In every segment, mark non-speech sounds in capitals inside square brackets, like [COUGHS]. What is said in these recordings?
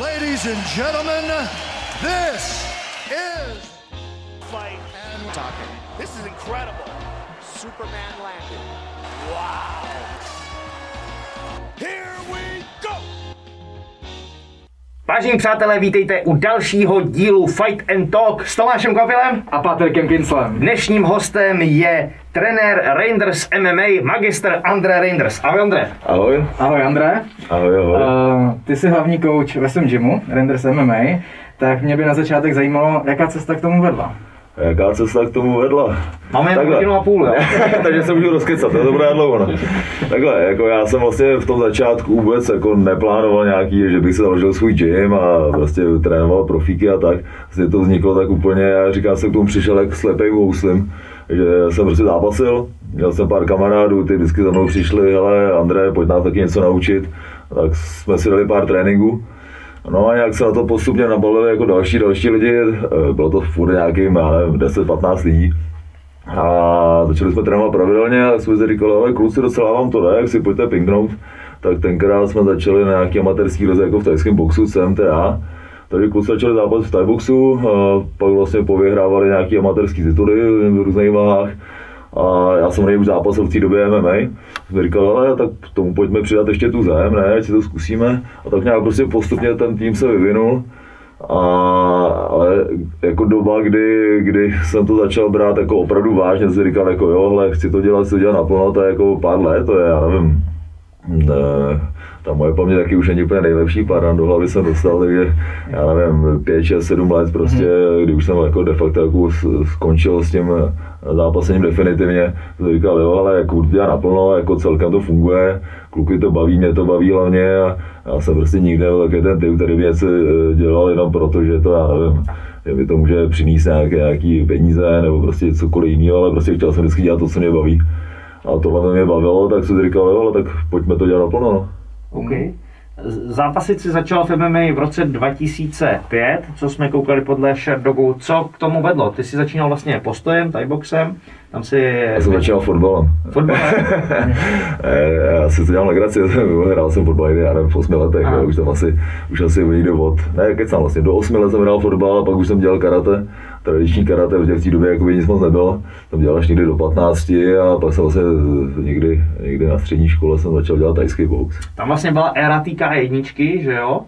Ladies and gentlemen, this is fight and talking. This is incredible. Superman landed. Wow. Vážení přátelé, vítejte u dalšího dílu Fight and Talk s Tomášem Kvapilem. a Patrikem Kinslem. Dnešním hostem je trenér Reinders MMA, magister André Reinders. Ahoj André. Ahoj. Ahoj André, Ahoj, ahoj. uh, ty jsi hlavní coach ve svém gymu, Renders MMA, tak mě by na začátek zajímalo, jaká cesta k tomu vedla. Jaká cesta k tomu vedla? Máme jen hodinu a půl, jo? [LAUGHS] Takže se můžu rozkecat, to bude dlouho. No. Takhle, jako já jsem vlastně v tom začátku vůbec jako neplánoval nějaký, že bych si založil svůj gym a prostě trénoval profíky a tak. Vlastně to vzniklo tak úplně, já říkám, jsem k tomu přišel jak slepej houslim, že jsem prostě zápasil, měl jsem pár kamarádů, ty vždycky za mnou přišli, ale André, pojď nás taky něco naučit. Tak jsme si dali pár tréninků. No a nějak se na to postupně nabalili jako další, další lidi, Eh, bylo to furt nějakým, já nevím, 10-15 lidí. A začali jsme trénovat pravidelně a jsme si říkali, ale kluci docela vám to jde, jak si pojďte pingnout. Tak tenkrát jsme začali na nějaký amatérský roze jako v tajském boxu CMTA. Takže kluci začali zápasit v tajboxu, a pak vlastně povyhrávali nějaký amatérský tituly v různých váhách. A já jsem už zápasil v té době MMA. Jsem říkal, ale tak tomu pojďme přidat ještě tu zem, ne, ať si to zkusíme. A tak nějak prostě postupně ten tým se vyvinul. A, ale jako doba, kdy, kdy jsem to začal brát jako opravdu vážně, jsem říkal jako jo, hele, chci to dělat, chci to dělat naplno, to je jako pár let, to je, já nevím, ne, ta moje paměť taky už není úplně nejlepší, pár do hlavy jsem dostal, takže já nevím, 5, 6, 7 let prostě, kdy už jsem jako de facto jako skončil s tím zápasením definitivně, jsem říkal, jo, ale jako dělá naplno, jako celkem to funguje, kluky to baví, mě to baví hlavně a já jsem prostě nikdy nebyl takový ten typ, který by něco eh, dělal jenom proto, že to, já nevím, že mi to může přinést nějaké, nějaký peníze nebo prostě cokoliv jiného, ale prostě chtěl jsem vždycky dělat to, co mě baví. A tohle mě bavilo, tak jsem si říkal, jo, tak pojďme to dělat naplno. No. OK. Zápasit si začal v MMA v roce 2005, co jsme koukali podle Sherdogu. Co k tomu vedlo? Ty jsi začínal vlastně postojem, tajboxem, tam si... Já jsem začal fotbalem. Fotbalem? [LAUGHS] Eh, Já si to dělám legraci, [LAUGHS] hrál jsem fotbal, já nevím, v 8 letech, jo, už tam asi, už asi někde od, ne, kecám vlastně, do 8 let jsem hrál fotbal a pak už jsem dělal karate, tradiční karate, v té době jako nic moc nebylo, jsem dělal až někdy do 15 a pak jsem vlastně někdy, někdy na střední škole jsem začal dělat tajský box. Tam vlastně byla éra TK1, že jo?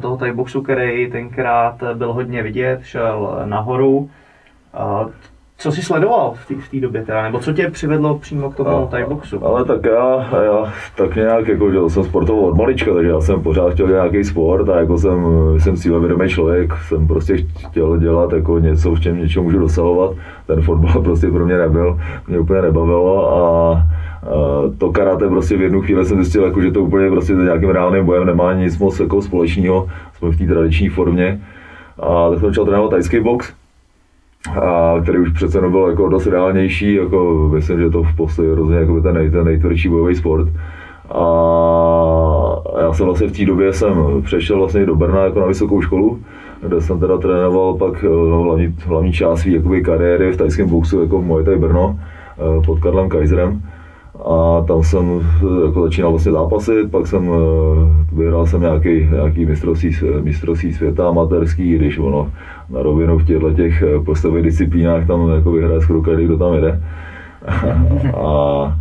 Toho tajboxu, který tenkrát byl hodně vidět, šel nahoru. Co jsi sledoval v té době teda, nebo co tě přivedlo přímo k tomu tajboxu? Ale tak já, já tak nějak, jako, že jsem sportoval od malička, takže já jsem pořád chtěl dělat nějaký sport a jako jsem, jsem cílevědomý člověk, jsem prostě chtěl dělat jako něco, v čem něčeho můžu dosahovat. Ten fotbal prostě pro mě nebyl, mě úplně nebavilo a a to karate prostě v jednu chvíli jsem zjistil, jako, že to úplně prostě s nějakým reálným bojem nemá nic moc jako společného, jsme v té tradiční formě. A tak jsem začal trénovat tajský box, a který už přece jenom byl jako dost reálnější, jako myslím, že to v podstatě hrozně jako ten, nej, ten nejtvrdší bojový sport. A já jsem vlastně v té době jsem přešel vlastně do Brna jako na vysokou školu, kde jsem teda trénoval pak eh, hlavní, hlavní část jakoby kariéry v tajském boxu jako Muay Thai Brno eh, pod Karlem Kaiserem. A tam jsem jako začínal vlastně zápasit, pak jsem eh, vyhrál jsem nějaký, nějaký mistrovství, mistrovství světa amatérský, když ono na rovinu v těchto těch eh, postových disciplínách tam jako vyhraje skoro každý, kdo tam jede. [LAUGHS] a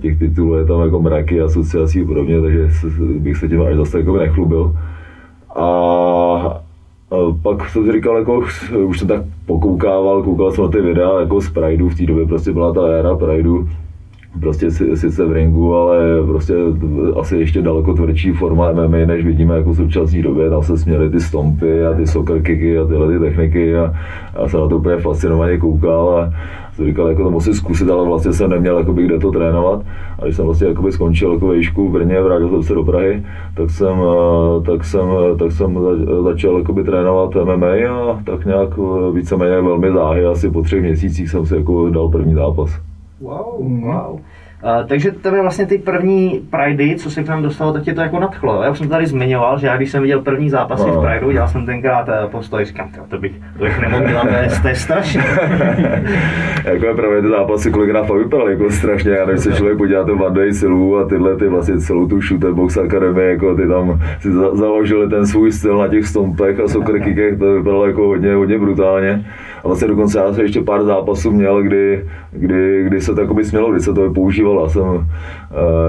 těch titulů je tam jako mraky, asociací a podobně, takže bych se tím až zase jako nechlubil. A a pak jsem si říkal, jako, už jsem tak pokoukával, koukal jsem na ty videa jako z Prideu, v té době prostě byla ta éra Prideu, prostě si- sice v ringu, ale prostě asi ještě daleko tvrdší forma MMA, než vidíme jako v současné době. Tam se směly ty stompy a ty soccer kicky a tyhle ty techniky a já jsem na to úplně fascinovaně koukal a jsem říkal, jako to musím zkusit, ale vlastně jsem neměl jakoby, kde to trénovat. A když jsem vlastně jakoby skončil jako výšku v Brně, vrátil jsem se do Prahy, tak jsem, eh, tak jsem, tak jsem za- začal jakoby, trénovat MMA a tak nějak eh, víceméně velmi záhy, asi po třech měsících jsem si jako dal první zápas. Whoa, mm-hmm. whoa. Uh, takže tebe vlastně ty první Pridey, co se k nám dostalo, tak tě to jako nadchlo. Já už jsem tady zmiňoval, že já když jsem viděl první zápasy No. v Prideu, dělal jsem tenkrát uh, postoj, říkám, "Tyjo, to bych, to bych nemohl dělat, to je, to strašné. [LAUGHS] jako je právě ty zápasy kolikrát fakt vypadaly jako strašně, a když se člověk podívá to One Day Silu a tyhle ty vlastně celou tu Shooter Box Academy, jako ty tam si za, založili ten svůj styl na těch stompech a soccer kickech, to vypadalo jako hodně, hodně brutálně. A vlastně dokonce já jsem ještě pár zápasů měl, kdy, kdy, kdy se to jakoby smělo, kdy se to používalo. Já jsem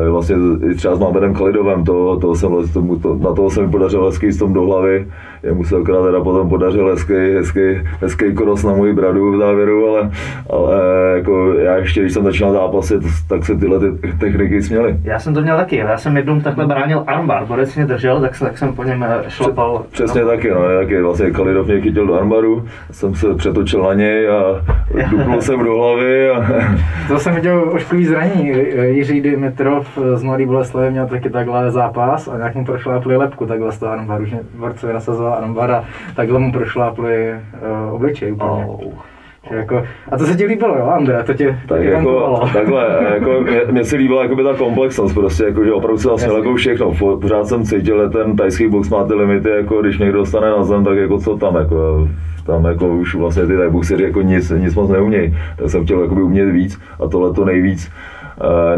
e, vlastně i třeba s Mamerem Kalidovem, to, to jsem, vlastně tomu, to, na toho se mi podařilo hezký s tom do hlavy. Jemu se akorát teda potom podařil hezký, hezký, hezký koros na můj bradu v závěru, ale, ale jako já ještě, když jsem začínal zápasit, tak se tyhle ty techniky směly. Já jsem to měl taky, já jsem jednou takhle bránil armbar, borec mě držel, tak, tak jsem po něm eh, šlapal. Přesně taky, no, taky vlastně Kalidov mě chytil do armaru, jsem se přetočil na něj a [LAUGHS] dupnul jsem do hlavy a To jsem viděl ošklivý zranění. Jiří Dimitrov z Mladý Boleslavy měl taky takhle zápas a nějak mu prošlápli lepku takhle z toho armbaru, že borcovi nasazoval armbar a takhle mu prošlápli uh, obličej úplně. Oh. Jako, a to se ti líbilo, jo, Andrea? To tě, Tak tě jako, takhle, jako [LAUGHS] mě, mě se líbila jakoby ta komplexnost, prostě, jako, že opravdu jsem vlastně jako všechno. Po- Pořád jsem cítil, že ten tajský box má ty limity, jako když někdo dostane na zem, tak jako co tam, jako, tam jako už vlastně ty tajboxeři jako nic, nic moc neumějí. Tak jsem chtěl jakoby umět víc a tohle to nejvíc, eh,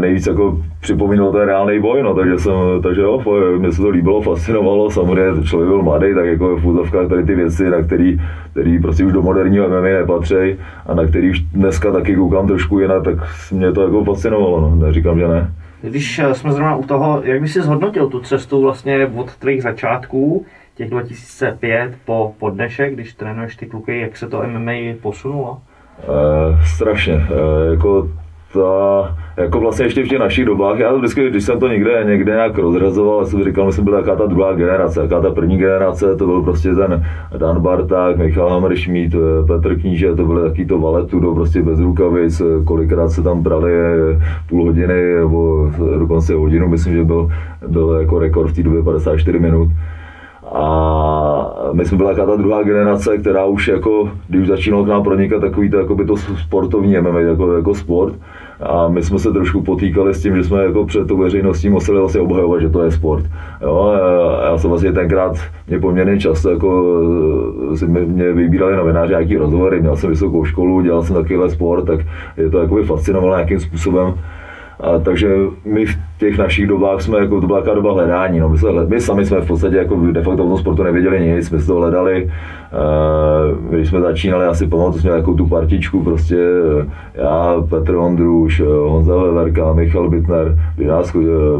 nejvíc jako připomínalo ten reálný boj, no, takže jsem, takže jo, mně se to líbilo, fascinovalo, samozřejmě člověk byl mladý, tak jako v úzovkách tady ty věci, na který, který prostě už do moderního MMA nepatří a na který už dneska taky koukám trošku jinak, tak mě to jako fascinovalo, no, neříkám, že ne. Když eh, jsme zrovna u toho, jak bys si zhodnotil tu cestu vlastně od tvých začátků, těch 2005 po, po dnešek, když trénuješ ty kluky, jak se to MMA posunulo? Eh, strašně, eh, jako ta, jako vlastně ještě v těch našich dobách, já vždycky, když jsem to někde, někde nějak rozřazoval, já jsem říkal, my jsme byli taká ta druhá generace, taká ta první generace, to byl prostě ten Dan Barták, Michal Hamršmít, Petr Kníže, to byly taky to valetu, do prostě bez rukavic, kolikrát se tam brali eh, půl hodiny, nebo dokonce hodinu, myslím, že byl, byl jako rekord v té době 54 minut. A my jsme byla ta druhá generace, která už jako, když začínalo k nám pronikat takový to, jako by to sportovní MMA, jako, jako sport. A my jsme se trošku potýkali s tím, že jsme jako před tou veřejností museli vlastně obhajovat, že to je sport. Jo, já jsem vlastně tenkrát mě poměrně často jako si mě, mě vybírali novináři nějaký rozhovory, měl jsem vysokou školu, dělal jsem takovýhle sport, tak je to jakoby fascinovalo nějakým způsobem. A, takže my v těch našich dobách jsme, jako to byla doba hledání, no, my, jsme, my sami jsme v podstatě jako de facto v tom sportu nevěděli nic, jsme to hledali, když jsme začínali, asi pamatuju, jsme jako tu partičku, prostě já, Petr Ondruš, Honza Veverka, Michal Bitner,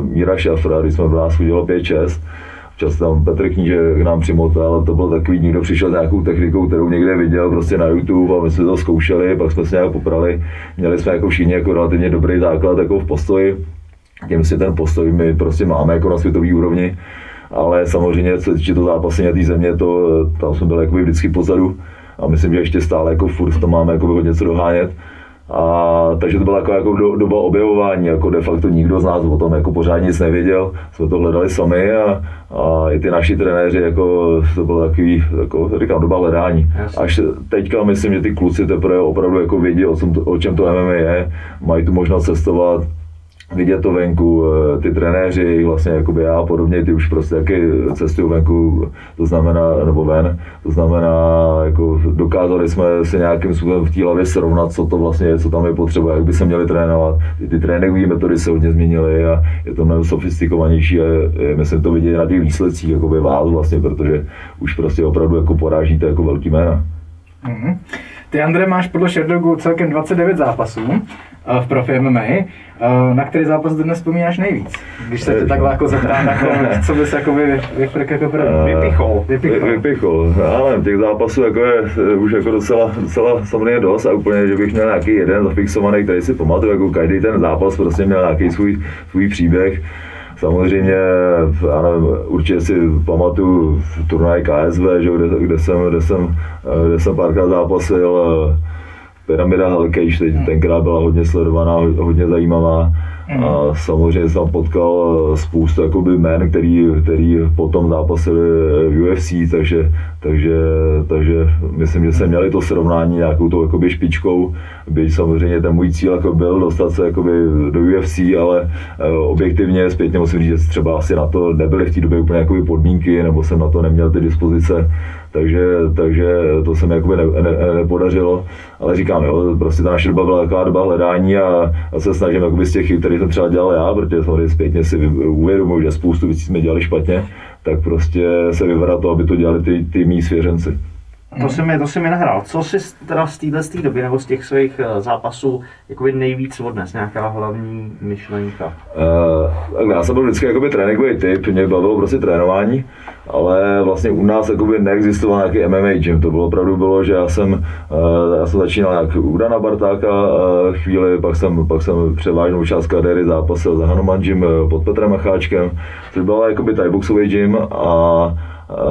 Míra Šafra, když jsme v nás chodilo 5-6, Občas tam Petr Kníže k nám přimotal, ale to bylo takový, někdo přišel s nějakou technikou, kterou někde viděl prostě na YouTube a my jsme to zkoušeli, pak jsme se nějak poprali. Měli jsme jako všichni jako relativně dobrý základ jako v postoji. Tím si ten postoj my prostě máme jako na světové úrovni. Ale samozřejmě, co se týče to zápasení té země, to, tam jsme byli jakoby vždycky pozadu. A myslím, že ještě stále jako furt v tom máme jako hodně co dohánět. A, takže to byla jako, jako do, doba objevování, jako de facto nikdo z nás o tom jako pořád nic nevěděl, jsme to hledali sami a, a i ty naši trenéři, jako, to bylo takový, jako, říkám, doba hledání. Až teďka myslím, že ty kluci teprve opravdu jako vědí, o, čem to, o čem to MMA je, mají tu možnost cestovat, vidět to venku, eh, ty trenéři, vlastně jakoby já a podobně, ty už prostě taky cestují venku, to znamená, nebo ven, to znamená, jako dokázali jsme se nějakým způsobem v té hlavě srovnat, co to vlastně je, co tam je potřeba, jak by se měli trénovat. Ty, ty tréninkové metody se hodně změnily a je to mnohem sofistikovanější a myslím to vidět na těch výsledcích, jakoby vás vlastně, protože už prostě opravdu jako porážíte jako velký jména. Mhm. Ty, Andre, máš podle Sherdogu celkem 29 zápasů eh, v profi MMA. Eh, Na který zápas dnes vzpomínáš nejvíc? Když se tě takhle jako zeptám, [LAUGHS] co bys jako vy, vyfrk jako? Eh, Vypichol. Vypichol. Vy- Vypichol. Nevím, těch zápasů jako je eh, už jako docela, docela samozřejmě dost a úplně, že bych měl nějaký jeden zafixovaný, který si pamatuju, jako každý ten zápas prostě měl nějaký svůj, svůj příběh. Samozřejmě, já nevím, určitě si pamatuju turnaj KSV, že, kde, kde, jsem, kde, jsem, eh, kde jsem párkrát zápasil. eh, Pyramida Hellcage teď tenkrát byla hodně sledovaná, ho- hodně zajímavá. A samozřejmě jsem tam potkal eh, spoustu jakoby jmén, který, který potom zápasili v UFC, takže, takže, takže myslím, že jsem měli to srovnání nějakou tou jakoby špičkou, byť samozřejmě ten můj cíl jako byl dostat se jakoby do UFC, ale eh, objektivně zpětně musím říct, že třeba asi na to nebyly v té době úplně jakoby podmínky, nebo jsem na to neměl ty dispozice, takže, takže to se mi jakoby ne, ne, nepodařilo, ale říkám, jo, prostě ta naše doba byla taková doba hledání a, a se snažím jakoby z těch chyb, které jsem třeba dělal já, protože samozřejmě zpětně si uvědomuji, že spoustu věcí jsme dělali špatně, tak prostě se vyvedá to, aby to dělali ty, ty mý svěřenci. To si mi, to si mi nahrál. Co si teda z téhle doby nebo z těch svých eh, zápasů jakoby nejvíc odnes, nějaká hlavní myšlenka? Uh, já jsem byl vždycky jakoby tréninkový typ, mě bavilo prostě trénování, ale vlastně u nás jakoby neexistoval nějaký MMA gym, to bylo opravdu bylo, že já jsem, uh, já jsem začínal nějak u Dana Bartáka uh, chvíli, pak jsem, pak jsem převážnou část kariéry zápasil za Hanuman gym pod Petrem Macháčkem, což byl jakoby thaiboxový gym a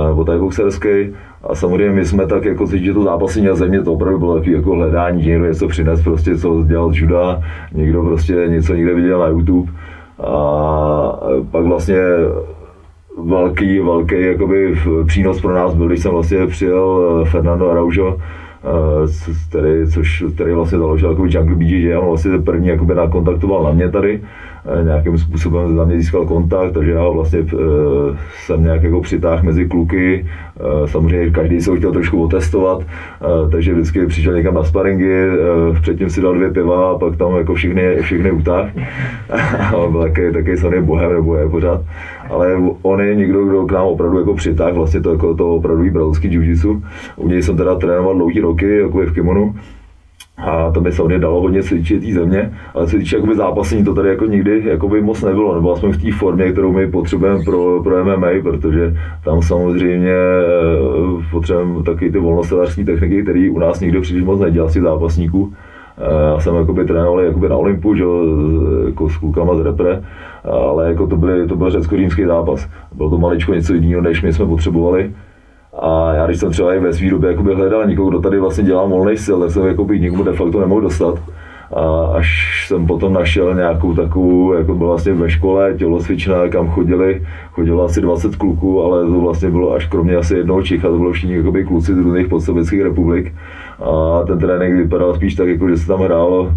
nebo thaiboxerský a samozřejmě my jsme tak jako cítili, že to zápasy a země, to opravdu bylo takový jako hledání, že někdo něco přines, prostě co dělal juda, někdo prostě něco někde viděl na YouTube. A pak vlastně velký, velký jakoby přínos pro nás byl, když jsem vlastně přijel eh, Fernando Araujo, eh, který, což, který vlastně založil jako Jungle BJJ, on vlastně první jakoby nakontaktoval na mě tady nějakým způsobem za mě získal kontakt, takže já vlastně e, jsem nějak jako přitáhl mezi kluky. E, samozřejmě každý se ho chtěl trošku otestovat, e, takže vždycky přišel někam na sparingy, e, předtím si dal dvě piva a pak tam jako všechny, všechny utáh. [LAUGHS] on byl taky, taky samý bohem, nebo je pořád. Ale on je někdo, kdo k nám opravdu jako přitáhl vlastně to, jako to opravdu brazilský jiu U něj jsem teda trénoval dlouhý roky, jako v kimonu. A to by hodně dalo hodně cvičit té země, ale co se týče jakoby zápasení, to tady jako nikdy jakoby moc nebylo, nebo aspoň v té formě, kterou my potřebujeme pro, pro MMA, protože tam samozřejmě eh, potřebujeme taky ty volnostelářské techniky, které u nás nikdo příliš moc nedělá z zápasníků. Eh, já jsem jakoby trénoval jakoby na Olympu, že, jako s klukama z repre, ale jako to, byly, to byl řecko-římský zápas. Bylo to maličko něco jiného, než my jsme potřebovali. A já když jsem třeba i ve své době jakoby hledal někoho, kdo tady vlastně dělá volný styl, tak jsem jakoby nikomu de facto nemohl dostat. A až jsem potom našel nějakou takovou, jako bylo vlastně ve škole, tělocvičná, kam chodili, chodilo asi 20 kluků, ale to vlastně bylo až kromě asi jednoho Čecha, to bylo všichni jakoby kluci z různých podsovětských republik. A ten trénink vypadal spíš tak, jako že se tam hrálo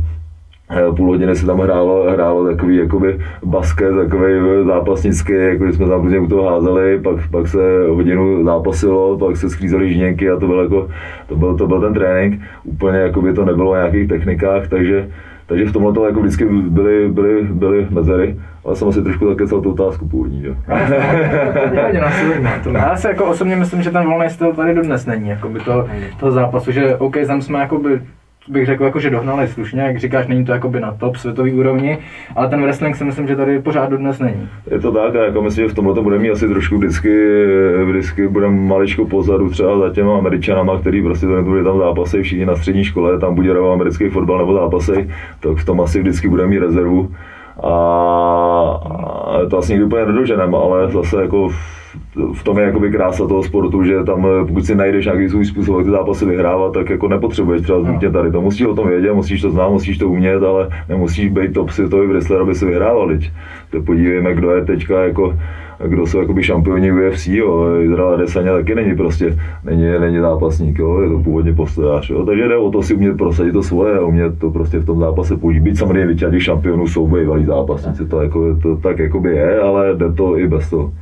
půl hodiny se tam hrálo, hrálo takový jakoby basket, takový zápasnický, jako jsme tam u toho házeli, pak, pak se hodinu zápasilo, pak se sklízeli žněnky a to byl, jako, to byl, to byl ten trénink. Úplně jakoby to nebylo o nějakých technikách, takže, takže v tomhle to jako vždycky byly, byly, byly mezery. Ale jsem asi trošku také celou tu otázku původní, jo. [LAUGHS] Já si jako osobně myslím, že ten volný styl tady dodnes není, jakoby to, toho zápasu, že OK, tam jsme jakoby bych řekl, jako, že dohnali slušně, jak říkáš, není to jakoby na top světový úrovni, ale ten wrestling si myslím, že tady pořád dnes není. Je to tak a jako myslím, že v tomhle to bude mít asi trošku vždycky, vždycky budeme maličko pozadu třeba za těma američanama, který prostě to nebude tam zápasy, všichni na střední škole, tam bude americký fotbal nebo zápasy, tak v tom asi vždycky bude mít rezervu. A, a to asi nikdy úplně nedoženeme, ale zase jako v tom je jakoby krása toho sportu, že tam, pokud si najdeš nějaký svůj způsob, jak ty zápasy vyhrávat, tak jako nepotřebuješ třeba znutně tady to. Musíš o tom vědět, musíš to znát, musíš to umět, ale nemusíš být top světový wrestler, aby si vyhrával. Teď. To podívejme, kdo je teďka jako kdo jsou jakoby šampioni UFC, jo. Izrael Adesanya taky není prostě, není, není zápasník, jo. je to původně postojář, jo. takže jde o to si umět prosadit to svoje a umět to prostě v tom zápase použít. Být samozřejmě vyťadí šampionů jsou bývalí zápasníci, to, jako, to tak jakoby je, ale jde to i bez toho.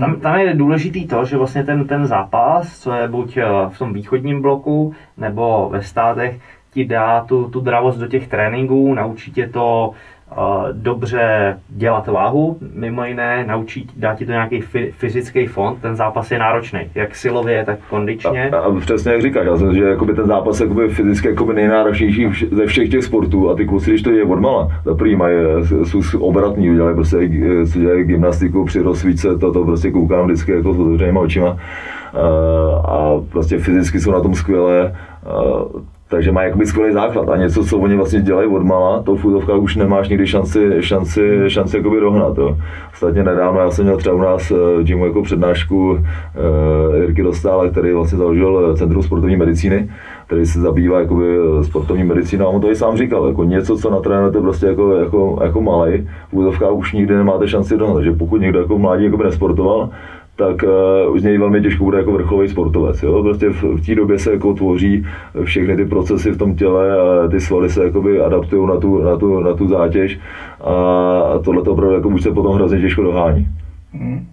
Tam, tam je důležitý to, že vlastně ten, ten zápas, co je buď eh, v tom východním bloku nebo ve státech, ti dá tu, tu dravost do těch tréninků, naučí tě to dobře dělat váhu, mimo jiné naučí, dá ti to nějaký fyzický fond, ten zápas je náročný, jak silově, tak kondičně. A, a přesně jak říkáš, já myslím, že jakoby ten zápas je fyzicky jakoby nejnáročnější ze všech těch sportů a ty kluci, když to je odmala, za první mají, jsou obratní, dělají prostě, co dělají gymnastiku při rozsvíce, to, to prostě koukám vždycky jako s otevřenýma očima a prostě fyzicky jsou na tom skvělé takže má jakoby skvělý základ a něco, co oni vlastně dělají od mala, to v fůzovkách už nemáš nikdy šanci, šanci, šanci jakoby dohnat. Jo. Ostatně nedávno já jsem měl třeba u nás v gymu jako přednášku uh, Jirky Dostále, který vlastně založil Centrum sportovní medicíny, který se zabývá jakoby sportovní medicínou a on to i sám říkal, jako něco, co natrénujete prostě jako, jako, jako malej, v už nikdy nemáte šanci dohnat, takže pokud někdo jako mládí jakoby nesportoval, tak uh, z něj velmi těžko bude jako vrcholový sportovec. Jo? Prostě v, v té době se jako tvoří všechny ty procesy v tom těle a ty svaly se jakoby adaptují na tu, na tu, na tu zátěž a tohle to opravdu jako už se potom hrozně těžko dohání. Hmm.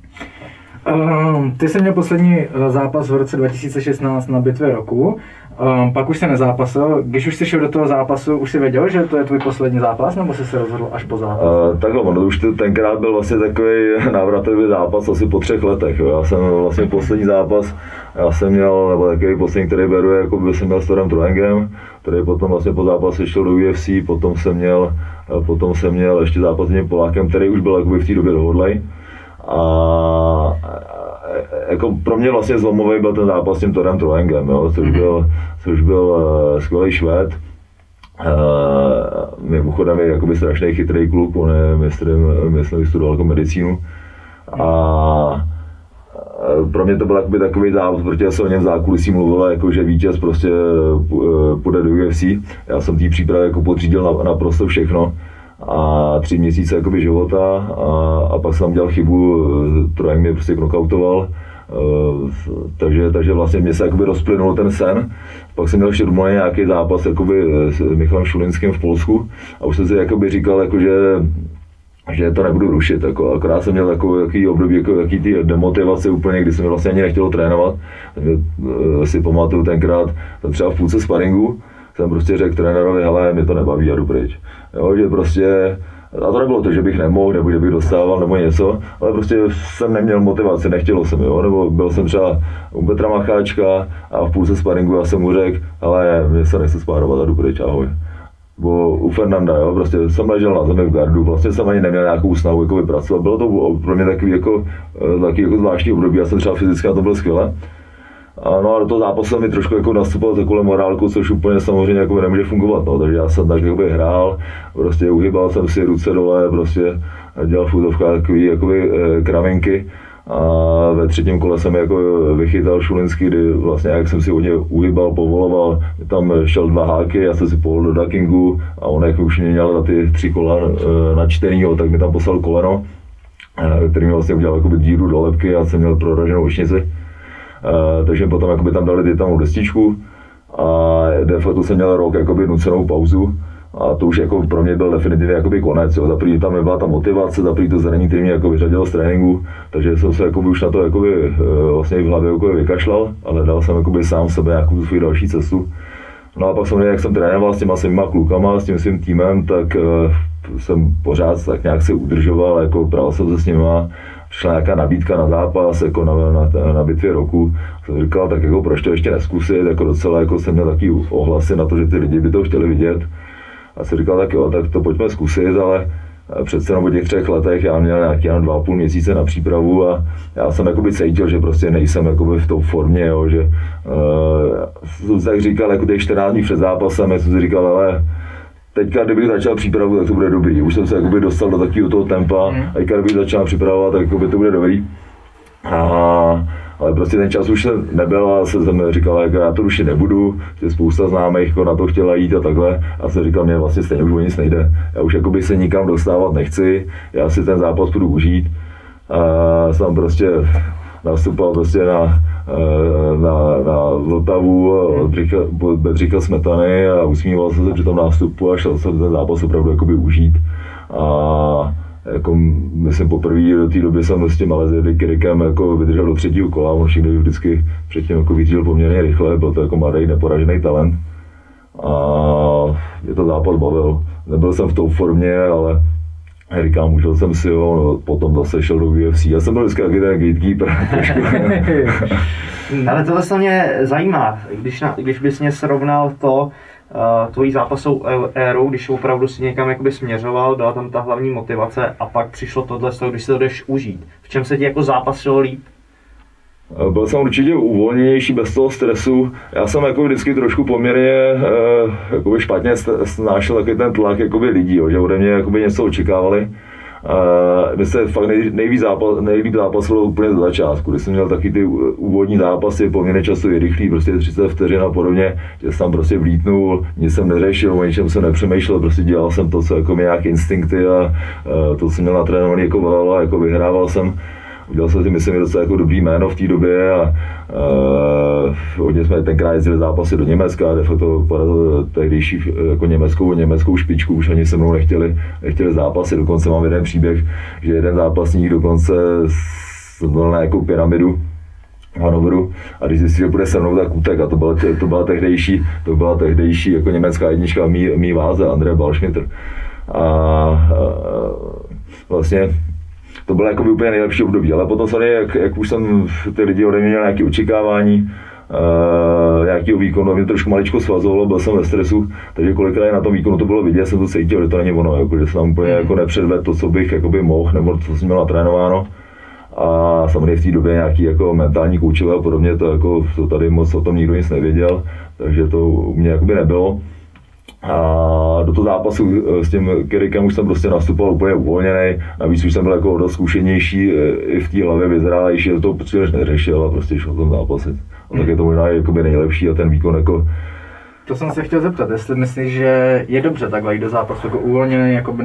Um, ty jsi měl poslední uh, zápas v roce 2016 na bitvě roku, um, pak už se nezápasil. Když už jsi šel do toho zápasu, už jsi věděl, že to je tvůj poslední zápas, nebo jsi se rozhodl až po zápasu? Uh, takhle, ono už tenkrát byl vlastně takový [LAUGHS] návratový zápas asi po třech letech. Jo. Já jsem vlastně poslední zápas, já jsem měl, nebo takový poslední, který beru, jako by jsem měl s Torem Troengem, který potom vlastně po zápase šel do UFC, potom jsem měl, potom jsem měl ještě zápas s Polákem, který už byl v té době dohodlej. A jako pro mě vlastně zlomový byl ten zápas s tím Torem Troengem, jo, což, mhm. byl, což byl uh, skvělý švéd. Uh, mimochodem je jakoby strašný chytrý kluk, on je mistrem, myslím, vystudoval jako medicínu. A pro mě to byl jakoby takový závod, protože se o něm v zákulisí mluvilo, jako že vítěz prostě půjde do UFC. Já jsem té přípravě jako podřídil na, naprosto všechno a tři měsíce jakoby života a, a pak jsem dělal chybu, Trojek mě prostě knockoutoval, Uh, takže, takže vlastně mě se jakoby rozplynul ten sen. Pak jsem měl ještě domluvený nějaký zápas jakoby s Michalem Šulinským v Polsku a už jsem si jakoby říkal, jako, že že to nebudu rušit, jako, akorát jsem měl jako, jaký období, jako, jaký ty demotivace úplně, kdy jsem vlastně ani nechtěl trénovat. Takže, si pamatuju tenkrát, třeba v půlce sparingu, jsem prostě řekl trenérovi, hele, mě to nebaví, já jdu pryč. Jo, že prostě a to nebylo to, že bych nemohl, nebo že bych dostával, nebo něco, ale prostě jsem neměl motivaci, nechtělo se mi, jo? nebo byl jsem třeba u Petra Macháčka a v půlce sparingu já jsem mu řekl, ale mě se nechce spárovat a jdu pryč, ahoj. Bo u Fernanda, jo, prostě jsem ležel na zemi v gardu, vlastně jsem ani neměl nějakou snahu jako vypracovat, bylo to pro mě takový jako, eh, takový jako zvláštní období, já jsem třeba fyzicky a to bylo skvěle, a no a do toho zápasu mi trošku jako nastupoval takovou morálku, což úplně samozřejmě jako nemůže fungovat, no. takže já jsem tak jakoby hrál, prostě uhybal jsem si ruce dole, prostě dělal v takový jakoby e, kravinky a ve třetím kole jsem jako vychytal Šulinský, kdy vlastně jak jsem si hodně uhybal, povoloval, tam šel dva háky, já jsem si povolil do duckingu a on jak už měl na ty tři kola e, načtenýho, tak mi tam poslal koleno, e, který mi vlastně udělal díru do lepky, já jsem měl proraženou očnici takže potom jakoby tam dali tam destičku a de facto jsem měl rok jakoby nucenou pauzu a to už jako pro mě byl definitivně jakoby konec. Jo. Za první tam nebyla ta motivace, za první to zranění, který mě jako vyřadilo z tréninku, takže jsem se jakoby už na to jakoby, uh, vlastně v hlavě jakoby vykašlal, ale dal jsem jakoby sám sebe nějakou svou další cestu. No a pak samozřejmě, jak jsem trénoval s těma svýma klukama, s tím svým týmem, tak uh, jsem pořád tak nějak se udržoval, jako bral jsem se s nima, přišla nějaká nabídka na zápas, jako na, na, na bitvě roku, jsem říkal, tak jako proč to ještě neskusit, jako docela jako jsem měl takový ohlasy na to, že ty lidi by to chtěli vidět. A jsem říkal, tak jo, tak to pojďme zkusit, ale přece jenom po těch třech letech já měl nějaký jen dva a půl měsíce na přípravu a já jsem jakoby cítil, že prostě nejsem jakoby v té formě, jo, že uh, jsem tak říkal, jako těch 14 dní před zápasem, já jsem si říkal, ale teďka, kdybych začal přípravu, tak to bude dobrý. Už jsem se jakoby dostal do takového toho tempa, mm. a teďka, kdybych začal připravovat, tak jakoby to bude dobrý. A, ale prostě ten čas už nebyl a se jsem říkal, jako já to rušit nebudu, že spousta známých jako na to chtěla jít a takhle. A jsem říkal, mě vlastně stejně už o nic nejde. Já už jakoby se nikam dostávat nechci, já si ten zápas budu užít. A jsem prostě nastupoval prostě na, na, na Vltavu od Bedřicha Smetany a usmíval jsem se při tom nástupu a šel jsem ten zápas opravdu jakoby užít. A jako, myslím poprvé do té doby jsem s tím Alezedy Kirikem jako vydržel do třetího kola, on všechny vždycky předtím jako vydržel poměrně rychle, byl to jako mladý, neporažený talent. A je to zápas bavil. Nebyl jsem v té formě, ale říkám, užil jsem si ho, no, potom zase šel do UFC. Já jsem byl vždycky taky ten gatekeeper [LAUGHS] [LAUGHS] Ale tohle se mě zajímá, když, na, když bys mě srovnal to, uh, tvojí zápasovou éru, když opravdu si někam jakoby směřoval, byla tam ta hlavní motivace a pak přišlo tohle když se to jdeš užít. V čem se ti jako zápasilo líp? Byl jsem určitě uvolněnější bez toho stresu. Já jsem jako vždycky trošku poměrně eh, špatně snášel takový ten tlak jakoby lidí, jo, že ode mě jakoby něco očekávali. Uh, se fakt nej, nejvíc zápas, nejlíp zápasilo úplně do začátku, kdy jsem měl taky ty úvodní zápasy, poměrně časově rychlý, prostě 30 vteřin a podobně, že jsem tam prostě vlítnul, nic jsem neřešil, o ničem jsem nepřemýšlel, prostě dělal jsem to, co jako mě nějaké instinkty a uh, to, co jsem měl natrénovaný jako velelo a jako vyhrával jsem udělal jsem si, myslím, docela jako dobrý jméno v té době a hodně jsme tenkrát jezdili zápasy do Německa a de facto porazil tehdejší jako německou, německou špičku, už ani se mnou nechtěli, nechtěli zápasy, dokonce mám jeden příběh, že jeden zápasník dokonce byl na jako pyramidu, Hanoveru a když zjistil, že bude se mnou, tak utek a to byla, to byla tehdejší, to byla tehdejší jako německá jednička mý, mý váze, Andrea Balschmitter. A, a vlastně to bylo jako úplně nejlepší období, ale potom samozřejmě, jak, jak už jsem ty lidi ode mě měl nějaké očekávání, uh, nějakého výkonu, mě trošku maličko svazovalo, byl jsem ve stresu, takže kolikrát na tom výkonu to bylo vidět, jsem to cítil, že to není ono, jako, že jsem tam úplně jako nepředvedl to, co bych jakoby mohl, nebo co jsem měl natrénováno. A samozřejmě v té době nějaký jako mentální koučové a podobně, to, jako, to tady moc o tom nikdo nic nevěděl, takže to u mě jakoby nebylo. A do toho zápasu eh, s tím Kerikem už jsem prostě nastupoval úplně uvolněný, navíc už jsem byl jako dost zkušenější, eh, i v té hlavě vyzrálejší, to toho příliš neřešil a prostě šel tom zápasit. A tak je to možná jakoby nejlepší a ten výkon jako to jsem se chtěl zeptat, jestli myslíš, že je dobře takhle jít do zápasu jako uvolněný, jako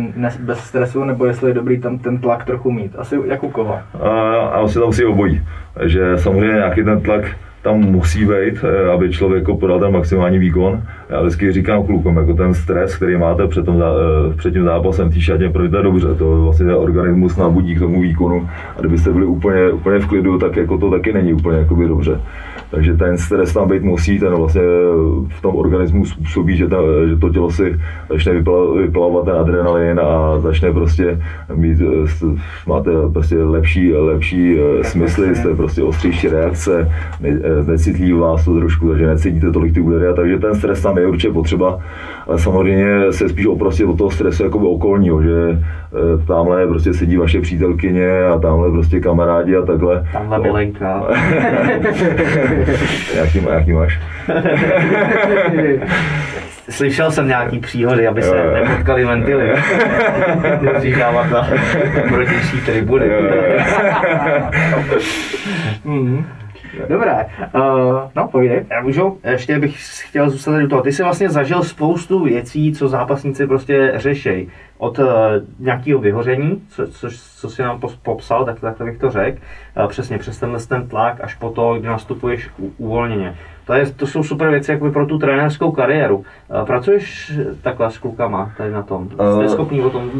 bez stresu, nebo jestli je dobrý tam ten tlak trochu mít. Asi jak u koho? A, a asi tam si obojí. že samozřejmě nějaký ten tlak tam musí být, eh, aby člověk jako podal ten maximální výkon. Já vždycky říkám klukům, jako ten stres, který máte před, tom, eh, před tím zápasem v té šatě, pro to je dobře, to vlastně ten organismus nabudí k tomu výkonu a kdybyste byli úplně, úplně v klidu, tak jako to taky není úplně jakoby dobře. Takže ten stres tam být musí, ten vlastně v tom organismu způsobí, že, ta, že to tělo si začne vyplavat ten adrenalin a začne prostě mít, máte prostě lepší, lepší eh, smysly, jste prostě ostřejší reakce, necitlí vás to trošku, takže necítíte tolik ty údery, takže ten stres tam je určitě potřeba, ale samozřejmě se spíš oprostit od toho stresu jako okolního, že eh, tamhle prostě sedí vaše přítelkyně a tamhle prostě kamarádi a takhle. Tamhle milenka. [LAUGHS] jaký, jaký máš? [LAUGHS] Slyšel jsem nějaký příhody, aby se nepotkali ventily. Musíš dávat na protější tribuny. [LAUGHS] [LAUGHS] Dobré, uh, no povídej. Já můžu, ještě bych chtěl zůstat do toho. Ty jsi vlastně zažil spoustu věcí, co zápasníci prostě řešejí. Od uh, nějakého vyhoření, co, co, co jsi nám popsal, tak, tak bych to řekl, uh, přesně přes tenhle ten tlak, až po to, kdy nastupuješ uvolněně. To, je, to jsou super věci jako pro tu trenérskou kariéru. Pracuješ takhle s klukama tady na tom? Jste schopný o tom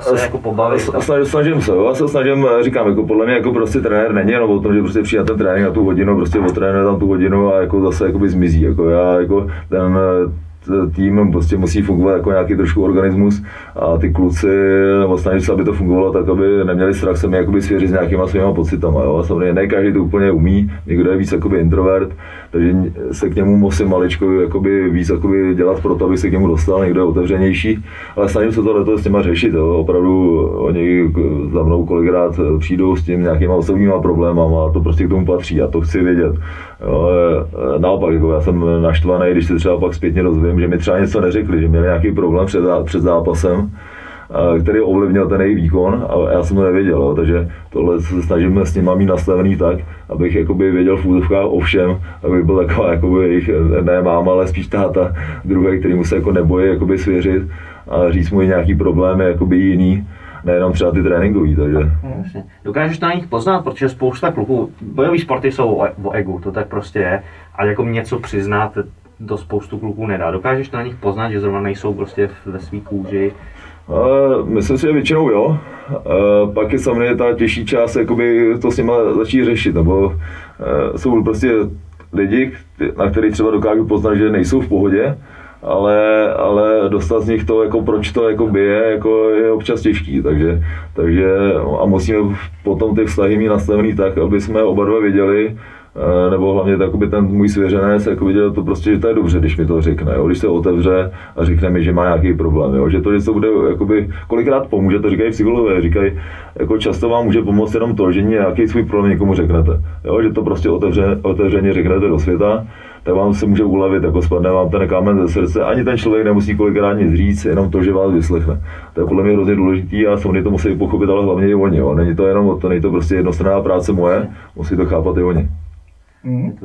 se jako pobavit? Snažím, snažím se, já se snažím, říkám, jako podle mě jako prostě trenér není jenom o tom, že prostě přijde ten trénink na tu hodinu, prostě otrénuje tam tu hodinu a jako zase jakoby zmizí. Jako já jako ten tým prostě musí fungovat jako nějaký trošku organismus a ty kluci snaží se, aby to fungovalo tak, aby neměli strach se mi svěřit s nějakýma svýma pocitama. Jo. Samozřejmě ne každý to úplně umí, někdo je víc jakoby introvert, takže se k němu musím maličko jakoby víc jakoby dělat pro to, aby se k němu dostal, někdo otevřenější, ale snažím se to s těma řešit. Jo. Opravdu oni za mnou kolikrát přijdou s tím nějakýma osobníma problémama a to prostě k tomu patří a to chci vědět. Jo. Naopak, jako já jsem naštvaný, když se třeba pak zpětně dozvím, že mi třeba něco neřekli, že měli nějaký problém před, před zápasem, který ovlivnil ten jejich výkon a já jsem to nevěděl, jo, takže tohle se snažíme s nimi mít nastavený tak, abych jakoby věděl v úzovkách o všem, abych byl taková jakoby jejich, ne máma, ale spíš táta druhý, který mu se jako nebojí jakoby svěřit a říct mu nějaký problémy jakoby jiný, nejenom třeba ty tréninkový, takže. Jasně. Dokážeš na nich poznat, protože spousta kluků, bojové sporty jsou o egu, to tak prostě je, a jako něco přiznat, to spoustu kluků nedá. Dokážeš na nich poznat, že zrovna nejsou prostě ve svý kůži? Myslím si, že většinou jo. Pak je samozřejmě ta těžší část, jakoby to s nima začít řešit, nebo uh, jsou prostě lidi, na který třeba dokážu poznat, že nejsou v pohodě, ale, ale dostat z nich to, jako proč to jako bije, jako je občas těžký, takže, takže a musíme potom ty vztahy mít nastavený tak, aby jsme oba dva věděli, eh, nebo hlavně takoby ten můj svěřenec jako viděl to prostě, že to je dobře, když mi to řekne, jo? když se otevře a řekne mi, že má nějaký problém, jo? že to, že to bude, jakoby, kolikrát pomůže, to říkají psychologové, říkají, jako často vám může pomoct jenom to, že nějaký svůj problém někomu řeknete, jo? že to prostě otevře, otevřeně řeknete do světa, tak vám se může ulevit, jako spadne vám ten kámen ze srdce. Ani ten člověk nemusí kolikrát nic říct, jenom to, že vás vyslechne. To je podle mě hrozně důležitý a samozřejmě to musí pochopit, ale hlavně i oni. Jo. Není to jenom to, není to prostě jednostranná práce moje, musí to chápat i oni. Mm.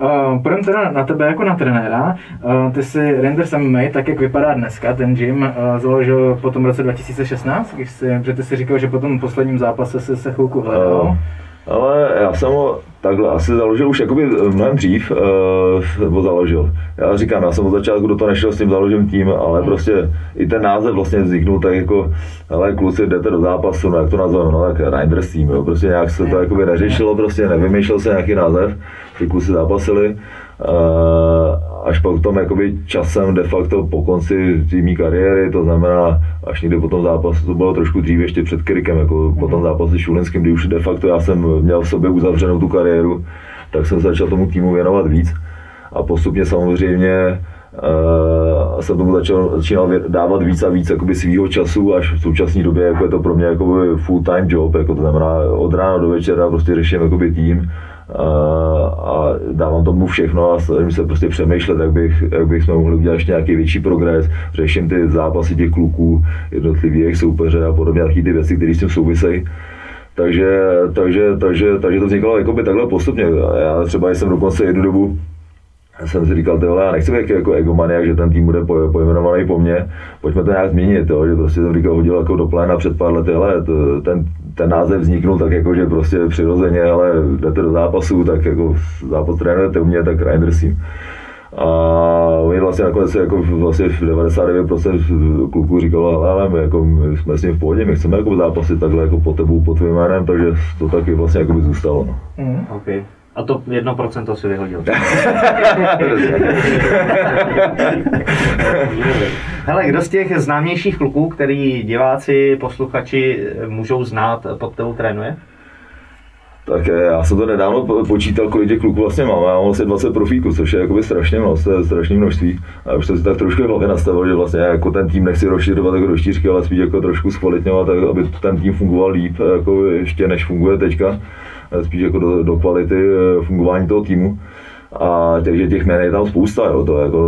Uh, půjdeme teda na tebe jako na trenéra. Uh, ty jsi Rangers MMA, tak jak vypadá dneska, ten gym uh, založil po tom roce 2016, když jsi, protože ty jsi říkal, že po tom posledním zápase si se chvilku hledal. Uh, ale já jsem ho takhle asi založil už jakoby mnohem dřív, uh, nebo založil. Já říkám, já jsem od začátku do toho nešel s tím založím tým, ale prostě i ten název vlastně vzniknul tak jako, ale kluci jdete do zápasu, no jak to nazveme, no tak Reinders tým, jo, prostě nějak se to jakoby neřešilo, prostě nevymýšlel se nějaký název, ty kluci zápasili. Uh, až potom jakoby časem de facto po konci týmní kariéry, to znamená až někdy po tom zápasu, to bylo trošku dřív ještě před Krikem, jako mm-hmm. po tom mhm. zápase s Šulinským, kdy už de facto já jsem měl v sobě uzavřenou tu kariéru, tak jsem začal tomu týmu věnovat víc. A postupně samozřejmě uh, jsem tomu začal, začínal dávat víc a víc jakoby svýho času, až v současné době jako je to pro mě jakoby full time job, jako to znamená od rána do večera prostě řeším jakoby tým a dávám tomu všechno a snažím se prostě přemýšlet, jak, bych, jak bych mohli udělat ještě nějaký větší progres, řeším ty zápasy těch kluků, jednotlivých jejich soupeře a podobně, taky ty věci, které s tím souvisejí. Takže, takže, takže, takže to vznikalo jakoby takhle postupně. Já třeba jsem dokonce jednu dobu já jsem si říkal, tyhle, já nechci být jako egomaniak, že ten tým bude pojmenovaný po mně, pojďme to nějak změnit, jo, že prostě jsem říkal, hodil jako do pléna před pár lety, ale ten, ten název vzniknul tak jako, že prostě přirozeně, ale jdete do zápasu, tak jako zápas trénujete u mě, tak Reindersím. A oni vlastně nakonec jako vlastně 99% kluků říkalo, ale my, jako, my jsme s ním v pohodě, my chceme jako zápasy takhle jako po tebu, pod tvým jménem, takže to taky vlastně jako by zůstalo. No. Mm, okay. A to 1% si vyhodil. [LAUGHS] Hele, kdo z těch známějších kluků, který diváci, posluchači můžou znát, pod tebou trénuje? Tak já jsem to nedávno počítal, kolik těch kluků vlastně mám. Já mám vlastně 20 profíků, což je jakoby strašně moc, to je strašné množství. A už jsem si tak trošku v hlavě nastavil, že vlastně jako ten tým nechci rozšiřovat jako do štířky, ale spíš jako trošku zkvalitňovat, aby ten tým fungoval líp, jako ještě než funguje teďka. Spíš jako do, do kvality eh, fungování toho týmu. A takže těch jmen je tam spousta, jo, to jako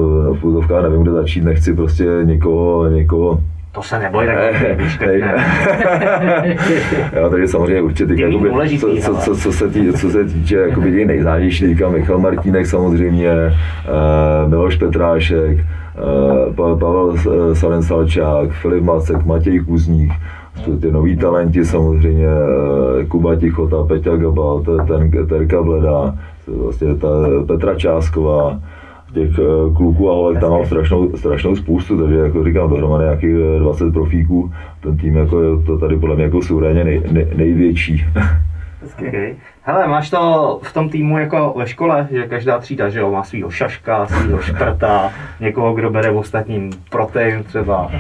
v nevím, kde začít, nechci prostě někoho, někoho to se neboj, tak [LAUGHS] jo, takže samozřejmě určitě, jakoby, co, co, co, co, se tý, co se týče jakoby těch nejznámějších, Michal Martínek samozřejmě, uh, Miloš Petrášek, uh, Pavel Salen Salčák, Filip Macek, Matěj Kuzník, ty noví talenti samozřejmě, Kuba Tichota, Peťa Gabal, ten Terka Bleda, vlastně ta Petra Čásková, těch eh, kluků a holek tam mám strašnou, strašnou spoustu, takže jako říkám, dohromady nějakých 20 eh, profíků, ten tým jako je to tady podle mě jako souréně nej, nej, největší. Hele, máš to v tom týmu jako ve škole, že každá třída že jo, má svýho šaška, svýho šprta, někoho, kdo bere v ostatním protein třeba. [LAUGHS]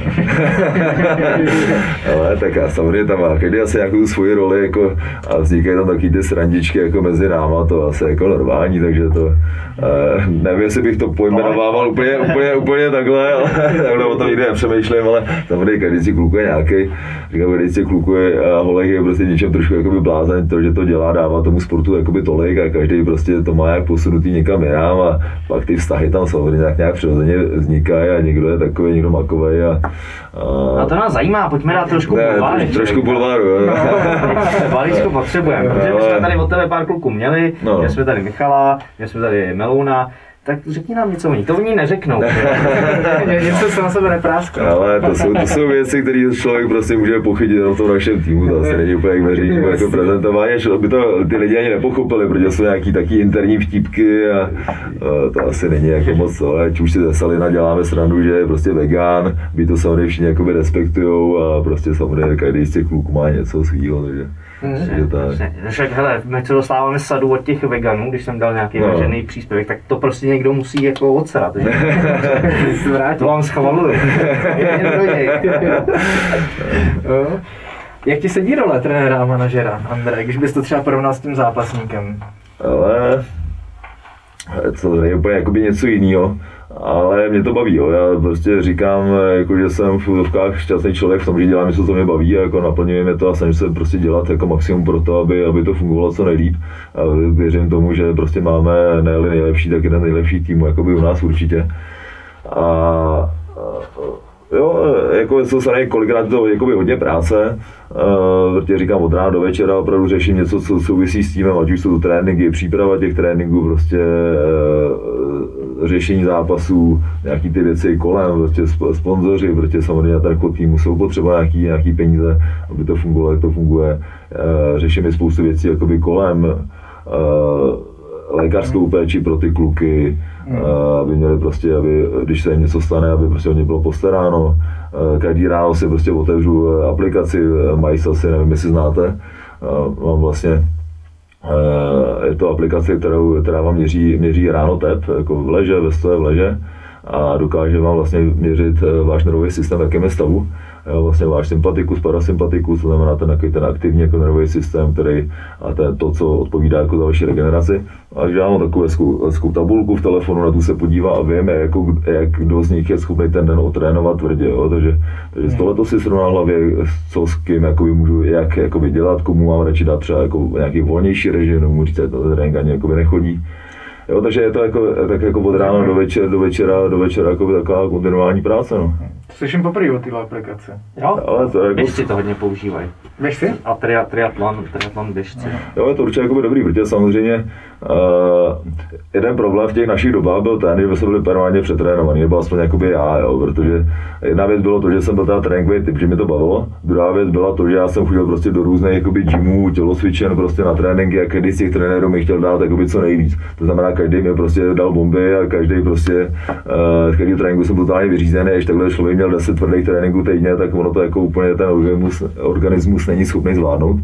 Ale tak já samozřejmě tam má každý asi nějakou svoji roli jako, a vznikají tam taky ty srandičky jako mezi náma, to asi jako normální, takže to eh, nevím, jestli bych to pojmenovával úplně, úplně, úplně takhle, ale [LAUGHS] takhle o tom nikdy nepřemýšlím, ale samozřejmě každý si klukuje nějaký, říkám, každý si klukuje a holek je prostě něčem trošku jakoby blázen, to, že to dělá, dává tomu sportu jakoby tolik a každý prostě to má jak posunutý někam jinam a pak ty vztahy tam samozřejmě nějak, nějak přirozeně vznikají a někdo je takový, někdo makový a, a... a to nás zajímá, pojďme dát trošku ne, bulváru. Troš, trošku bulváru, jo. No, [LAUGHS] balíčko potřebujeme, protože my jsme tady od tebe pár kluků měli, no. jsme tady Michala, měli jsme tady Melouna, tak řekni nám něco o ní. To oni neřeknou. [LAUGHS] něco se na sebe nepráskne. Ale to jsou, to jsou věci, které člověk prostě může pochytit na tom našem týmu. To asi není úplně jak veřejný jako prezentování. By to ty lidi ani nepochopili, protože jsou nějaký taky interní vtipky a, a to asi není jako moc. Ať už si ze Salina děláme srandu, že je prostě vegán, by to samozřejmě všichni respektují a prostě samozřejmě každý z těch kluků má něco svýho. Takže Takže tak. Však hele, my co dostáváme sadu od těch veganů, když jsem dal nějaký No. no. příspěvek, tak to prostě někdo musí jako odsrat. [LAUGHS] to vám schvaluju. [LAUGHS] Jo. Jak ti sedí role trenéra a manažera, Andrej, když bys to třeba porovnal s tím zápasníkem? Ale to není úplně jakoby něco jiného. Ale mě to baví, jo. já prostě říkám, jako, že jsem v úzovkách šťastný člověk v tom, že dělám něco, co mě baví a jako naplňuje mě to a snažím se prostě dělat jako maximum pro to, aby, aby to fungovalo co nejlíp. A věřím tomu, že prostě máme ne nejlepší, tak jeden nejlepší tým, jakoby u nás určitě. A, a Jo, jako jsou se kolikrát to jakoby hodně práce, uh, protože říkám od rána do večera opravdu řeším něco, co souvisí s týmem, ať už jsou to tréninky, příprava těch tréninků, prostě uh, řešení zápasů, nějaký ty věci kolem, prostě sp- sponzoři, protože samozřejmě ten chod týmu jsou potřeba nějaký, nějaký peníze, aby to fungovalo, jak to funguje. Uh, řešíme spoustu věcí jakoby kolem, lékařskou péči pro ty kluky, a aby měli prostě, aby, když se jim něco stane, aby prostě o ně bylo postaráno. Eh, Každý ráno si prostě otevřu eh, aplikaci eh, MySasy, nevím, jestli znáte. Eh, Mám vlastně eh, je to aplikace, kterou, která vám měří, měří ráno tep, jako v leže, ve stoje v leže a dokáže vám vlastně měřit eh, váš nervový systém, v jakém je stavu. Jo, vlastně váš sympatikus, parasympatikus, to znamená ten, ten aktivní jako nervový systém, který a ten, to, co odpovídá jako za vaši regeneraci. A když já mám takovou hezkou, tabulku v telefonu, na tu se podívá a vím, jako, jak kdo z nich je schopný ten den otrénovat tvrdě. Jo? Takže, takže z tohle to si srovná hlavě, co s kým jakoby můžu, jak jakoby dělat, komu mám radši dát třeba jako nějaký volnější režim, nebo říct, že to trénink ani jakoby nechodí. Jo, takže je to jako, tak jako od rána do večera, do večera, do večera jako taková kontinuální práce. No. Slyším poprvé o téhle aplikaci. Jo, Ale to je jako, běžci to hodně používají. Víš si? A tria, triatlon, triatlon běžci. Jo, je to určitě jakoby dobrý, protože samozřejmě uh, jeden problém v těch našich dobách byl ten, že jsme byli permanentně přetrénovaní, nebo aspoň jakoby já, jo, protože jedna věc bylo to, že jsem byl teda tréninkový typ, že mi to bavilo, druhá věc byla to, že já jsem chodil prostě do různých jakoby gymů, tělocvičen prostě na tréninky a každý z těch trenérů mi chtěl dát jakoby co nejvíc. To znamená, každý mi prostě dal bomby a každý prostě, uh, z každého tréninku jsem totálně vyřízený, když takhle člověk měl 10 tvrdých tréninků týdně, tak ono to jako úplně ten organismus, organismus není schopný zvládnout.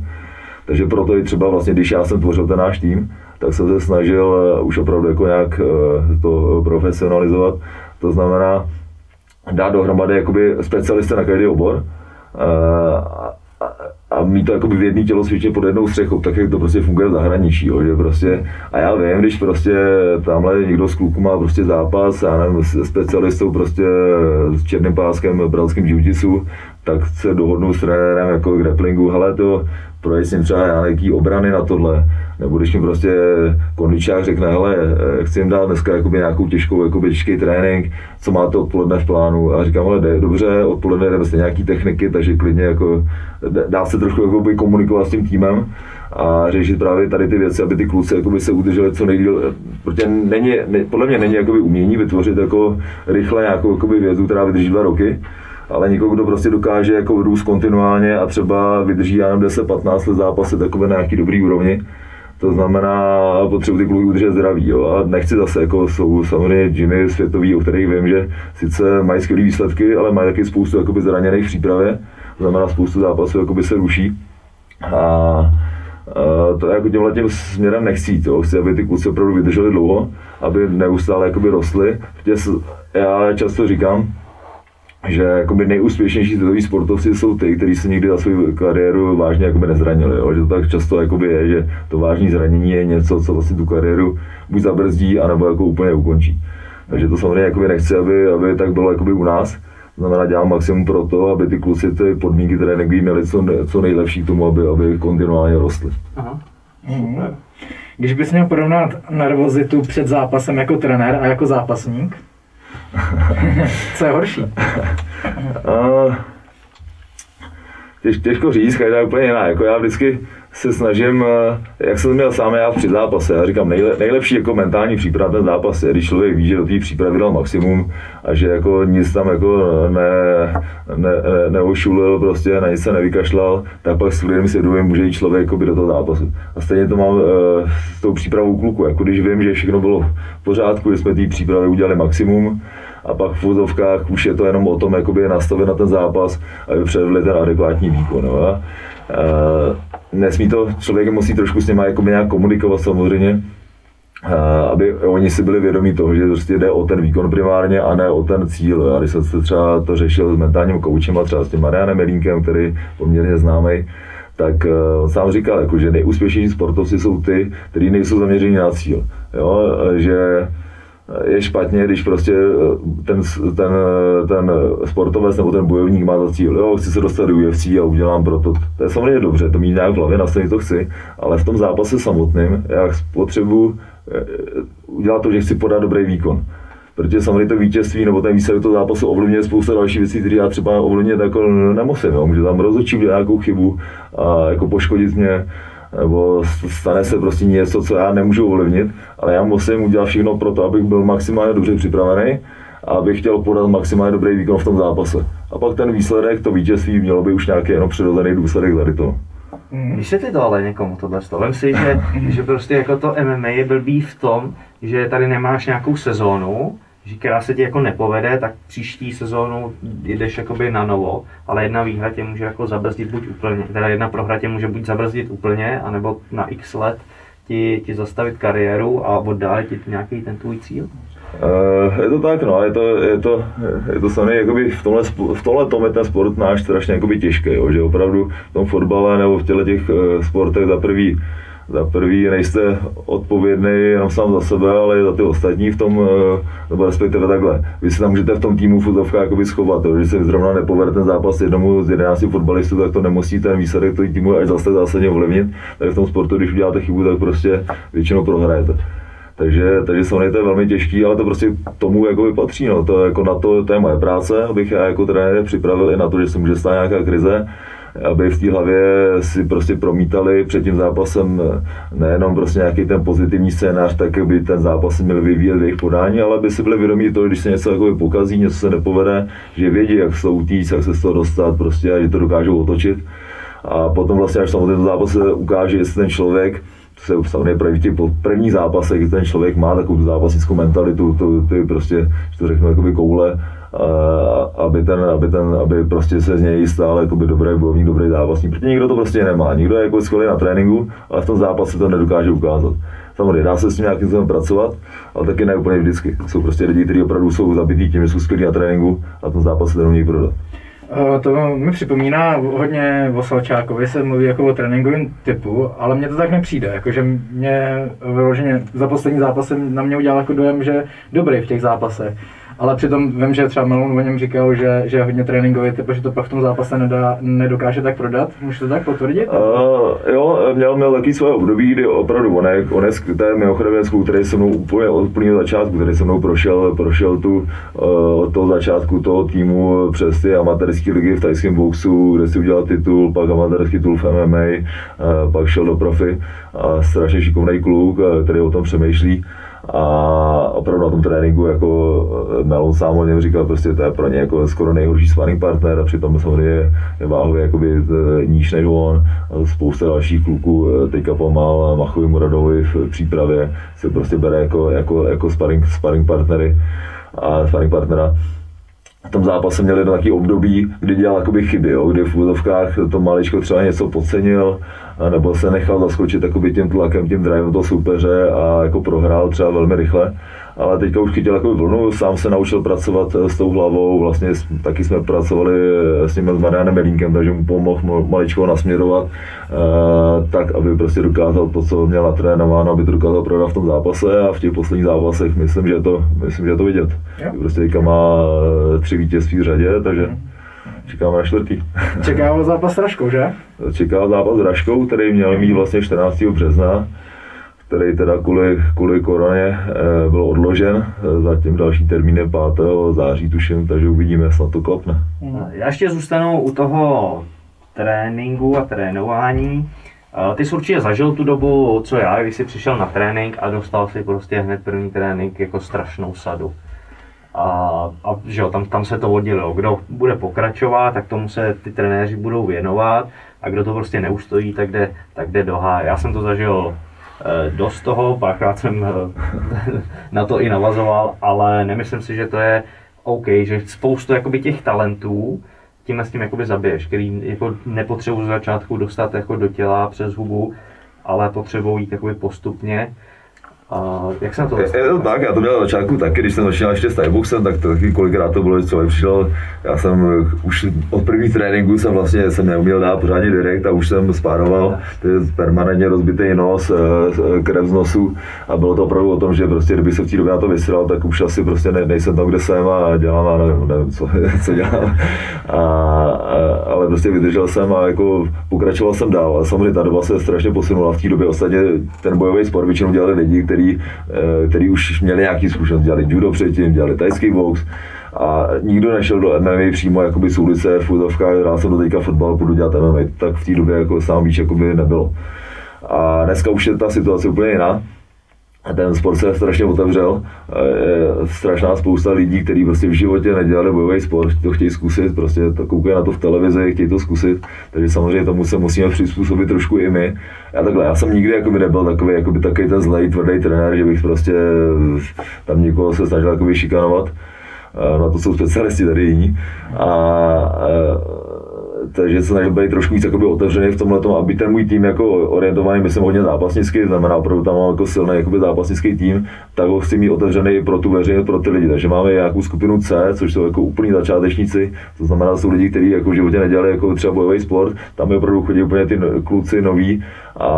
Takže proto i třeba vlastně, když já jsem tvořil ten náš tým, tak jsem se snažil eh, už opravdu jako nějak eh, to profesionalizovat. To znamená dát dohromady jakoby specialisty na každý obor eh, a, a, a mít to jakoby v jedné tělocvičně pod jednou střechou, tak jak to prostě funguje v zahraničí, jo, že prostě, a já vím, když prostě tamhle někdo z kluků má prostě zápas, já nevím, s specialistou prostě s černým páskem brazilským jiu tak se dohodnou s trenérem jako grapplingu, hele to, projít třeba nějaký obrany na tohle, nebo když mi prostě kondičák řekne, hele, eh, chci jim dát dneska jakoby nějakou těžkou, jakoby těžký trénink, co máte odpoledne v plánu? A říkám, hele, dobře, odpoledne jdeme stejně nějaký techniky, takže klidně jako dá se trošku jakoby komunikovat s tím týmem a řešit právě tady ty věci, aby ty kluci jakoby se udrželi co nejdíl, protože není, ne, podle mě není jakoby umění vytvořit jako rychle nějakou jakoby vědu, která vydrží dva roky, ale někoho, kdo prostě dokáže jako růst kontinuálně a třeba vydrží nevím 10-15 let zápasy takové na nějaký dobrý úrovni, to znamená, potřebuji ty kluky udržet zdraví. Jo? A nechci zase, jako jsou samozřejmě gymy světový, o kterých vím, že sice mají skvělé výsledky, ale mají taky spoustu jakoby, zraněných v přípravě, to znamená spoustu zápasů jakoby, se ruší. A Uh, to jako tímhle tím směrem nechci jít, jo. chci, aby ty kluci opravdu vydrželi dlouho, aby neustále jakoby rostly, protože já často říkám, že jakoby nejúspěšnější světoví sportovci jsou ty, kteří se nikdy za svou kariéru vážně jakoby nezranili. Jo? Že to tak často jakoby je, že to vážné zranění je něco, co vlastně tu kariéru buď zabrzdí, anebo jako úplně ukončí. Takže to samozřejmě jakoby nechci, aby, aby tak bylo jakoby u nás. To znamená, dělám maximum pro to, aby ty kluci ty podmínky tréninkový měli co, ne- co nejlepší k tomu, aby, aby kontinuálně rostly. Aha. Mhm. Když bys měl porovnat nervozitu před zápasem jako trenér a jako zápasník, [LAUGHS] co je horší? [LAUGHS] Těž, těžko říct, každá je úplně jiná. Jako já vždycky se snažím, eh, jak jsem měl sám já při zápase, já říkám, nejle, nejlepší jako mentální příprava ten zápas je, když člověk ví, že do té přípravy dal maximum a že jako nic tam jako ne, ne, ne, neošulil, prostě na nic se nevykašlal, tak pak s lidem svědomím může jít člověk jakoby do toho zápasu. A stejně to mám eh, s tou přípravou kluku, jako když vím, že všechno bylo v pořádku, že jsme té přípravy udělali maximum, a pak v vozovkách už je to jenom o tom, jakoby nastavit na ten zápas, aby předvedli ten adekvátní výkon. Jo. A, nesmí to, člověk musí trošku s nimi jako nějak komunikovat samozřejmě, Eh, aby oni si byli vědomí toho, že prostě jde o ten výkon primárně a ne o ten cíl. A když jsem se třeba to řešil s mentálním koučem a třeba s tím Marianem Melínkem, který poměrně známý, tak uh, sám říkal, jako, že nejúspěšnější sportovci jsou ty, kteří nejsou zaměření na cíl. Jo? Že je špatně, když prostě ten, ten, ten sportovec nebo ten bojovník má za cíl, jo, chci se dostat do UFC a udělám pro to. To je samozřejmě dobře, to mít nějak v hlavě, nastavit to chci, ale v tom zápase samotným já potřebuji Eh, udělat to, že chci podat dobrý výkon. Protože samozřejmě to vítězství nebo ten výsledek toho zápasu ovlivňuje spousta dalších věcí, které já třeba ovlivnit jako nemusím. Jo. Může tam rozhodčí udělat nějakou chybu a jako poškodit mě, nebo stane se prostě něco, co já nemůžu ovlivnit, ale já musím udělat všechno pro to, abych byl maximálně dobře připravený a abych chtěl podat maximálně dobrý výkon v tom zápase. A pak ten výsledek, to vítězství, mělo by už nějaký jenom přirozený důsledek tady toho. Mm. Vysvětli to ale někomu tohle. Vem si, že, že prostě jako to MMA je blbý v tom, že tady nemáš nějakou sezónu, že která se ti jako nepovede, tak příští sezónu jdeš jakoby na novo, ale jedna výhra tě může jako zabrzdit buď úplně, teda jedna prohra tě může buď zabrzdit úplně, anebo na x let ti, ti zastavit kariéru a oddálit ti nějaký ten tvůj cíl. Uh, je to tak, no, je to, je to, je to samé, jakoby v tomhle, v tomhle tom je ten sport náš strašně jakoby těžký, jo, že opravdu v tom fotbale nebo v těle těch uh, sportech za prvý, za prvý nejste odpovědný jenom sám za sebe, ale i za ty ostatní v tom, uh, nebo respektive takhle. Vy se tam můžete v tom týmu futovka jakoby schovat, jo, že se zrovna nepovede ten zápas jednomu z 11 fotbalistů, tak to nemusí ten výsledek toho týmu až zase zásadně ovlivnit. Tak v tom sportu, když uděláte chybu, tak prostě většinou prohrajete. Takže, takže samozřejmě to je velmi těžký, ale to prostě tomu jako patří. No. To, jako na to, to je moje práce, abych já jako trenér připravil i na to, že se může stát nějaká krize, aby v té hlavě si prostě promítali před tím zápasem nejenom prostě nějaký ten pozitivní scénář, tak by ten zápas měl vyvíjet v jejich podání, ale aby si byli vědomí toho, když se něco jako pokazí, něco se nepovede, že vědí, jak se utíct, jak se z toho dostat prostě a že to dokážou otočit. A potom vlastně až to zápas se ukáže, jestli ten člověk se samozřejmě projeví těch prvních zápasech, kdy ten člověk má takovou zápasnickou mentalitu, to, ty prostě, že to řeknu, jakoby koule, aby, ten, aby, ten, aby prostě se z něj stál jakoby dobrý bojovník, dobrý zápasník, protože nikdo to prostě nemá. Nikdo je jako skvělý na tréninku, ale v tom zápase to nedokáže ukázat. Samozřejmě dá se s tím nějakým způsobem pracovat, ale taky ne úplně vždycky. Jsou prostě lidi, kteří opravdu jsou zabití tím, že jsou skvělí na tréninku a v tom zápase to neumějí prodat. Eh, to mi připomíná hodně o Salčákovi, se mluví jako o tréninkovém typu, ale mně to tak nepřijde, jakože mě vyloženě za poslední zápasem na mě udělal jako dojem, že dobrý v těch zápasech ale přitom vím, že třeba Malone o něm říkal, že, že je hodně tréninkový typ, že to pak v tom zápase nedá, nedokáže tak prodat. Můžeš to tak potvrdit? Uh, jo, měl, měl taky svoje období, kdy opravdu on je, on je, to je mimochodem který se mnou úplně od úplného začátku, který se mnou prošel, prošel tu, uh, od toho začátku toho týmu přes ty amatérské ligy v tajském boxu, kde si udělal titul, pak amatérský titul v MMA, uh, pak šel do profi a strašně šikovný kluk, který o tom přemýšlí a opravdu na tom tréninku jako eh, Melon sám o něm říkal, prostě to je pro ně jako skoro nejhorší sparring partner a přitom samozřejmě je váhově jakoby eh, níž než on. A spousta dalších kluků eh, teďka pomal Machovi Muradovi v přípravě se prostě bere jako, jako, jako sparring, sparring partnery a sparring partnera v tom zápase měl jedno takový období, kdy dělal jakoby chyby, jo, kdy v úzovkách to maličko třeba něco podcenil, nebo se nechal zaskočit tím tlakem, tím drivem toho soupeře a jako prohrál třeba velmi rychle ale teďka už chytil takovou vlnu, sám se naučil pracovat eh, s tou hlavou, vlastně taky jsme pracovali eh, s ním s Marianem Melínkem, takže mu pomohl maličko nasměrovat, eh, tak, aby prostě dokázal to, co měl natrénováno, aby to dokázal prodat v tom zápase a v těch posledních zápasech myslím, že je to, myslím, že je to vidět. Jo. Prostě teďka má tři vítězství v řadě, takže mhm. čekáme na čtvrtý. Čeká zápas s Raškou, že? Čeká zápas s Raškou, který měl mít vlastně 14. března který teda kvůli, kvůli koroně eh, byl odložen, eh, zatím další termín je 5. září tuším, takže uvidíme, snad to klapne. Hmm. Já ještě zůstanu u toho tréninku a trénování. Eh, ty jsi určitě zažil tu dobu, co já, když jsi přišel na trénink a dostal si prostě hned první trénink jako strašnou sadu. A, a že jo, tam, tam se to oddělilo. Kdo bude pokračovat, tak tomu se ty trenéři budou věnovat a kdo to prostě neustojí, tak jde, tak jde do háje. Já jsem to zažil dost toho, párkrát jsem eh, na to i navazoval, ale nemyslím si, že to je OK, že spoustu jakoby těch talentů tímhle s tím jakoby zabiješ, který jako nepotřebuji z začátku dostat jako do těla přes hubu, ale potřebuji jít jakoby postupně. A jak se na to Je, je to tak, já to měl na začátku taky, když jsem začínal ještě s Thaiboxem, tak to taky kolikrát to bylo, člověk přišel, já jsem eh, už od první tréninku jsem vlastně jsem neuměl dát pořádně direkt a už jsem spároval, to je permanentně rozbitý nos, eh, eh, krev z nosu a bylo to opravdu o tom, že prostě kdyby se v té době na to vysral, tak už asi prostě ne, nejsem tam, kde jsem a dělám, a nevím, nevím co, [LAUGHS] co dělám. A, a, ale prostě vydržel jsem a jako pokračoval jsem dál. A samozřejmě ta doba se strašně posunula v té době. Ostatně ten bojový sport většinou dělali lidi, kteří eh, který už měli nějaký zkušenost, dělali judo předtím, dělali tajský box a nikdo nešel do MMA přímo jakoby z ulice, v úzovkách, hrál jsem do teďka fotbal, budu dělat MMA, tak v té době jako sám víš, jakoby nebylo. A dneska už je ta situace úplně jiná. A ten sport se strašně otevřel. Je strašná spousta lidí, kteří prostě v životě nedělali bojový sport, to chtějí zkusit, prostě to koukají na to v televizi, chtějí to zkusit. Takže samozřejmě tomu se musíme přizpůsobit trošku i my. Já takhle, já jsem nikdy jakoby nebyl takový, jakoby takový ten zlej, tvrdý trenér, že bych prostě tam někoho se snažil jakoby šikanovat. Na to jsou specialisti tady jiní. A, a takže se snažím být trošku víc jakoby, otevřený v tomhle tom, aby ten můj tým jako orientovaný, myslím hodně zápasnický, znamená opravdu tam mám jako silný jakoby, zápasnický tým, tak ho chci mít otevřený pro tu veřejnost, pro ty lidi. Takže máme nějakou skupinu C, což jsou jako úplní začátečníci, to znamená, jsou lidi, kteří jako v životě nedělali jako třeba bojový sport, tam je opravdu chodí úplně ty kluci noví a,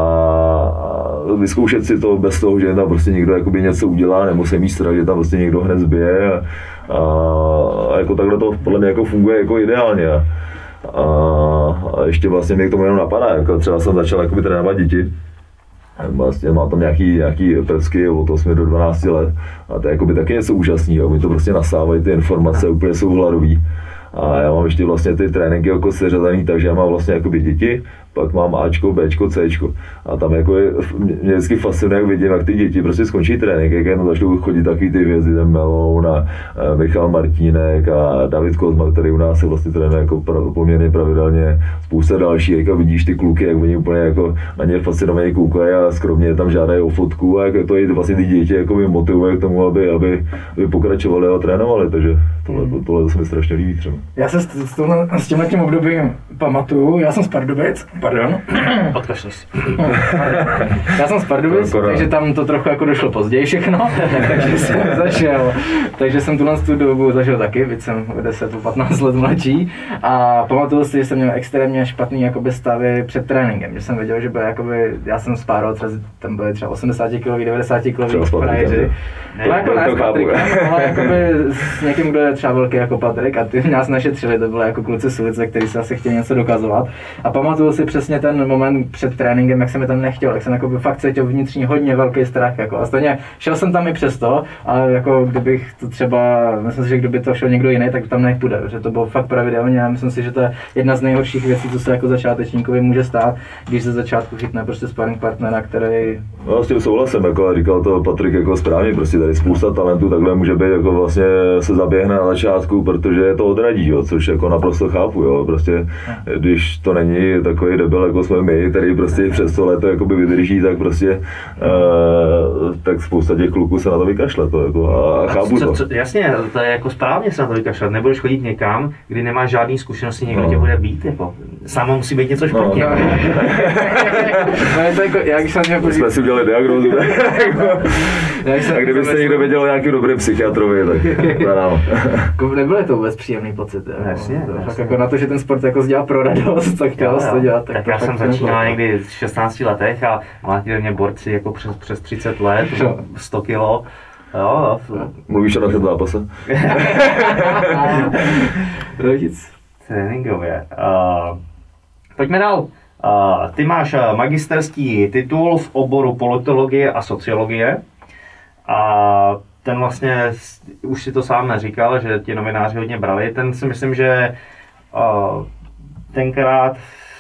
vyzkoušet si to bez toho, že tam prostě někdo jakoby něco udělá, nemusí mít strach, že tam prostě někdo hned zbije a, a, a jako takhle to podle mě jako funguje jako ideálně. A, a ještě vlastně mě k tomu jenom napadá, jako třeba jsem začal jakoby trénovat děti, Vlastně mám tam nějaký, nějaký prvsky od 8 do 12 let. A to je jakoby taky něco úžasného, oni to prostě nasávají ty informace, úplně jsou hladový. A já mám ještě vlastně ty tréninky jako seřazený, takže já mám vlastně jakoby děti, pak mám Ačko, Bčko, Cčko. A tam jako je, mě vždycky fascinuje, jak vidím, jak ty děti prostě skončí trénink, jak jenom začnou chodit takový ty hvězdy, ten Melon a Michal Martínek a David Kozma, který u nás se vlastně trénuje jako pra, poměrně pravidelně, spousta dalších, jako vidíš ty kluky, jak oni úplně jako na ně fascinovaně koukají a skromně tam žádají o fotku a jak to je vlastně ty děti jako motivuje k tomu, aby, aby, aby pokračovali a trénovali, takže tohle, to, tohle se mi strašně líbí třeba. Já se s, s, tohle, s tím obdobím pamatuju, já jsem z Pardubic, pardon. [COUGHS] Odkašli si. [COUGHS] Já jsem z Pardubic, takže tam to trochu jako došlo později všechno, [LAUGHS] takže jsem zašel, takže jsem tuhle tu dobu zažil taky, byť jsem o 10 o 15 let mladší a pamatuju si, že jsem měl extrémně špatný jakoby stavy před tréninkem, že jsem věděl, že byl jakoby, já jsem spároval třeba, tam byly třeba 80 kg, 90 kg frajeři. To jako ne s. Patrikem, ale jakoby s někým, kdo je třeba velký jako Patrik a ty nás našetřili, to bylo jako kluci z ulice, kteří se asi chtěli něco dokazovat. A pamatuju si přesně ten moment před tréninkem, jak jsem mi tam nechtěl, jak jsem jako by fakt cítil vnitřní hodně velký strach. Jako. A stejně šel jsem tam i přesto, ale jako kdybych to třeba, myslím si, že kdyby to šel někdo jiný, tak tam nech půjde, že to bylo fakt pravidelně a myslím si, že to je jedna z nejhorších věcí, co se jako začátečníkovi může stát, když ze začátku chytne prostě sparring partnera, který No, s tím souhlasím, jako a říkal to Patrik jako správně, prostě tady spousta talentů takhle může být, jako vlastně se zaběhne na začátku, protože to odradí, jo, což jako naprosto chápu, jo, prostě když to není takový debil, jako jsme my, který prostě přes to léto jakoby vydrží, tak prostě uh, tak spousta těch kluků se na to vykašle, to jako, a, a chápu co, to. co, jasně, to je jako správně se na to vykašlat. Nebudeš chodit někam, kdy nemáš žádný zkušenosti, někdo No. tě bude být. Jako. Samo musí být něco špatně. No. [LAUGHS] no, je to jako, jak když jsem měl My jsme si udělali diagnózu, a kdybyste někdo věděl o nějakým dobrým psychiatrovi, tak. [LAUGHS] Jako nebylo to vůbec příjemný pocit. Jako. Jasně, to, jasně. Fakt jako na to, že ten sport jako dělá pro radost, tak chtěl to dělat. Tak, já jsem začínal někdy v 16 letech a mlátili mě borci jako přes, přes 30 let, Jo. 100 kilo. Jo, jo, Mluvíš o našem zápase? [LAUGHS] No nic. tréninkově. Uh, pojďme dál. Uh, ty máš uh, magisterský titul v oboru politologie a sociologie. A ten vlastně, už si to sám neříkal, že ti novináři hodně brali. Ten si myslím, že uh, tenkrát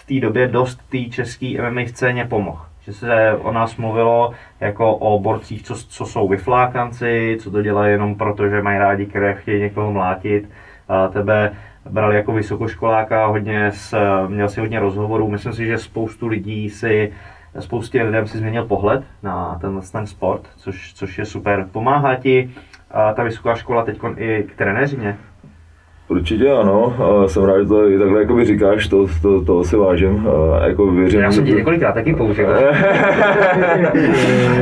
v té době dost té české MMA scéně pomohl. Že se o nás mluvilo jako o borcích, co, co jsou vyflákanci, co to dělají jenom proto, že mají rádi krev, chtějí někoho mlátit. A tebe brali jako vysokoškoláka, hodně s, měl si hodně rozhovorů. Myslím si, že spoustu lidí si, spoustě lidem si změnil pohled na ten, ten sport, což, což je super. Pomáhá ti a ta vysoká škola teď i k trenéřině? Určitě ano, jsem rád, že to i takhle jakoby říkáš, to, to, to si vážím. A jako věřím, Já jsem tě to- několikrát taky použil. [LAUGHS]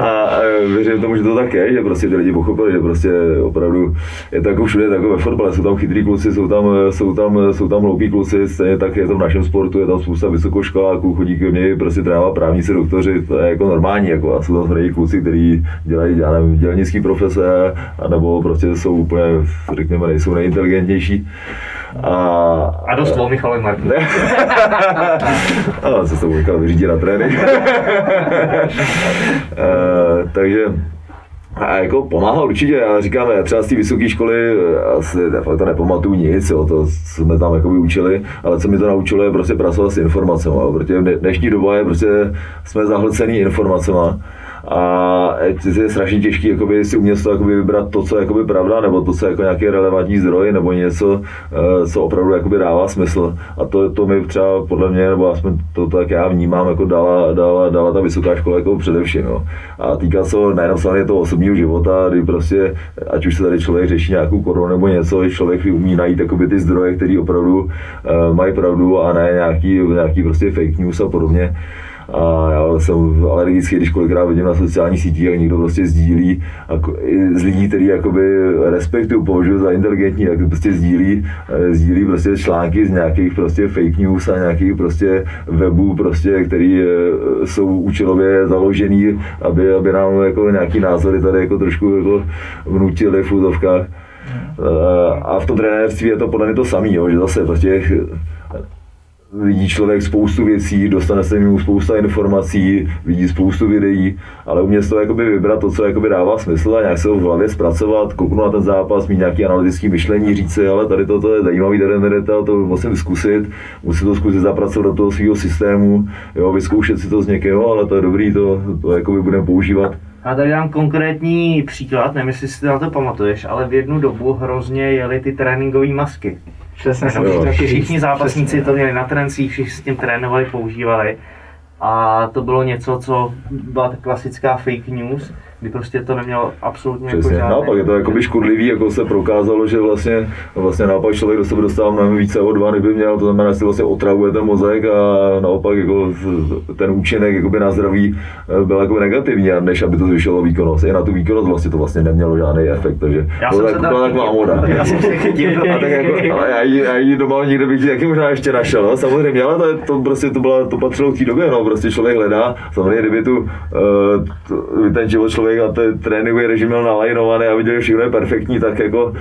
a e, věřím tomu, že to tak je, že prostě ty lidi pochopili, že prostě opravdu je to jako všude, tak jako ve fotbale, jsou tam chytrý kluci, jsou tam, jsou tam, jsou tam hloupí kluci, stejně tak je to v našem sportu, je tam spousta vysokoškoláků, chodí ke mně prostě trénovat právníci, doktoři, to je jako normální, jako a jsou tam hrají kluci, kteří dělají, já nevím, dělnický profese, anebo prostě jsou úplně, řekněme, nejsou nejinteligentnější. A, A dost dvou [LAUGHS] Michal Martin. a se to nechal vyřídit na trénink. [LAUGHS] Eh, takže a jako pomáhá určitě, já říkám, já třeba z té vysoké školy eh, asi to nepamatuju nic, jo, to jsme tam jako učili, ale co mi to naučilo je prostě pracovat s informacemi, jo, protože v dnešní doba je prostě, jsme zahlcený informacemi a je strašně těžké jakoby, si umět toho jakoby, vybrat to, co je jakoby, pravda, nebo to, co je jako nějaký relevantní zdroj, nebo něco, eh, co opravdu jakoby, dává smysl. A to, to mi třeba podle mě, nebo aspoň to tak já vnímám, jako dala, dala, dala ta vysoká škola jako především. No. A týká se nejenom samozřejmě toho osobního života, kdy prostě, ať už se tady člověk řeší nějakou korunu nebo něco, člověk umí najít jakoby, ty zdroje, které opravdu uh, mají pravdu a ne nějaký, nějaký prostě fake news a podobně. A já jsem alergický, když kolikrát vidím na sociálních sítích, jak někdo prostě sdílí a ko- i z lidí, který jakoby respektuju, považuji za inteligentní, tak prostě sdílí, eh, sdílí prostě články z nějakých prostě fake news a nějakých prostě webů, prostě, který eh, jsou účelově založený, aby, aby nám jako nějaký názory tady jako trošku jako vnutili v úzovkách. Eh, A v tom trenérství je to podle mě to samé, že zase prostě vidí člověk spoustu věcí, dostane se mu spousta informací, vidí spoustu videí, ale umě z toho jakoby vybrat to, co jakoby dává smysl a nějak se ho v hlavě zpracovat, kouknout na ten zápas, mít nějaký analytický myšlení, říct si, ale tady toto je zajímavý tady ten detail, to musím zkusit, musím to zkusit zapracovat do toho svého systému, jo, vyzkoušet si to z někého, ale to je dobrý, to, to jakoby budeme používat. A tady dám konkrétní příklad, nevím, jestli si na to pamatuješ, ale v jednu dobu hrozně jeli ty tréninkové masky. Přesně jsem taky. Všichni zápasníci to měli na trencích, všichni s tím trénovali, používali. A to bylo něco, co byla ta klasická fake news, kdy prostě to nemělo absolutně jako Přesně, žádný... naopak je to jakoby škodlivý, jako se prokázalo, že vlastně, vlastně naopak člověk do sebe dostává mnohem více O2, než by měl, to znamená, že si vlastně otravuje ten mozek a naopak jako ten účinek jakoby na zdraví eh, byl jako negativní, a než aby to zvyšilo výkonnost. I na tu výkonnost vlastně to vlastně nemělo žádný efekt, takže Já to jsem tak, byla tam taková moda. Já jsem se chytil. [LAUGHS] A tak jako, ale já ji, já ji doma někde bych taky možná ještě našel, no, samozřejmě, ale to, to, prostě to, bylo, to patřilo k té době, no, prostě člověk hledá, samozřejmě, kdyby tu, uh, ten život člověk a ten tréninkový režim měl nalajnovaný a viděl, že všechno je perfektní, tak jako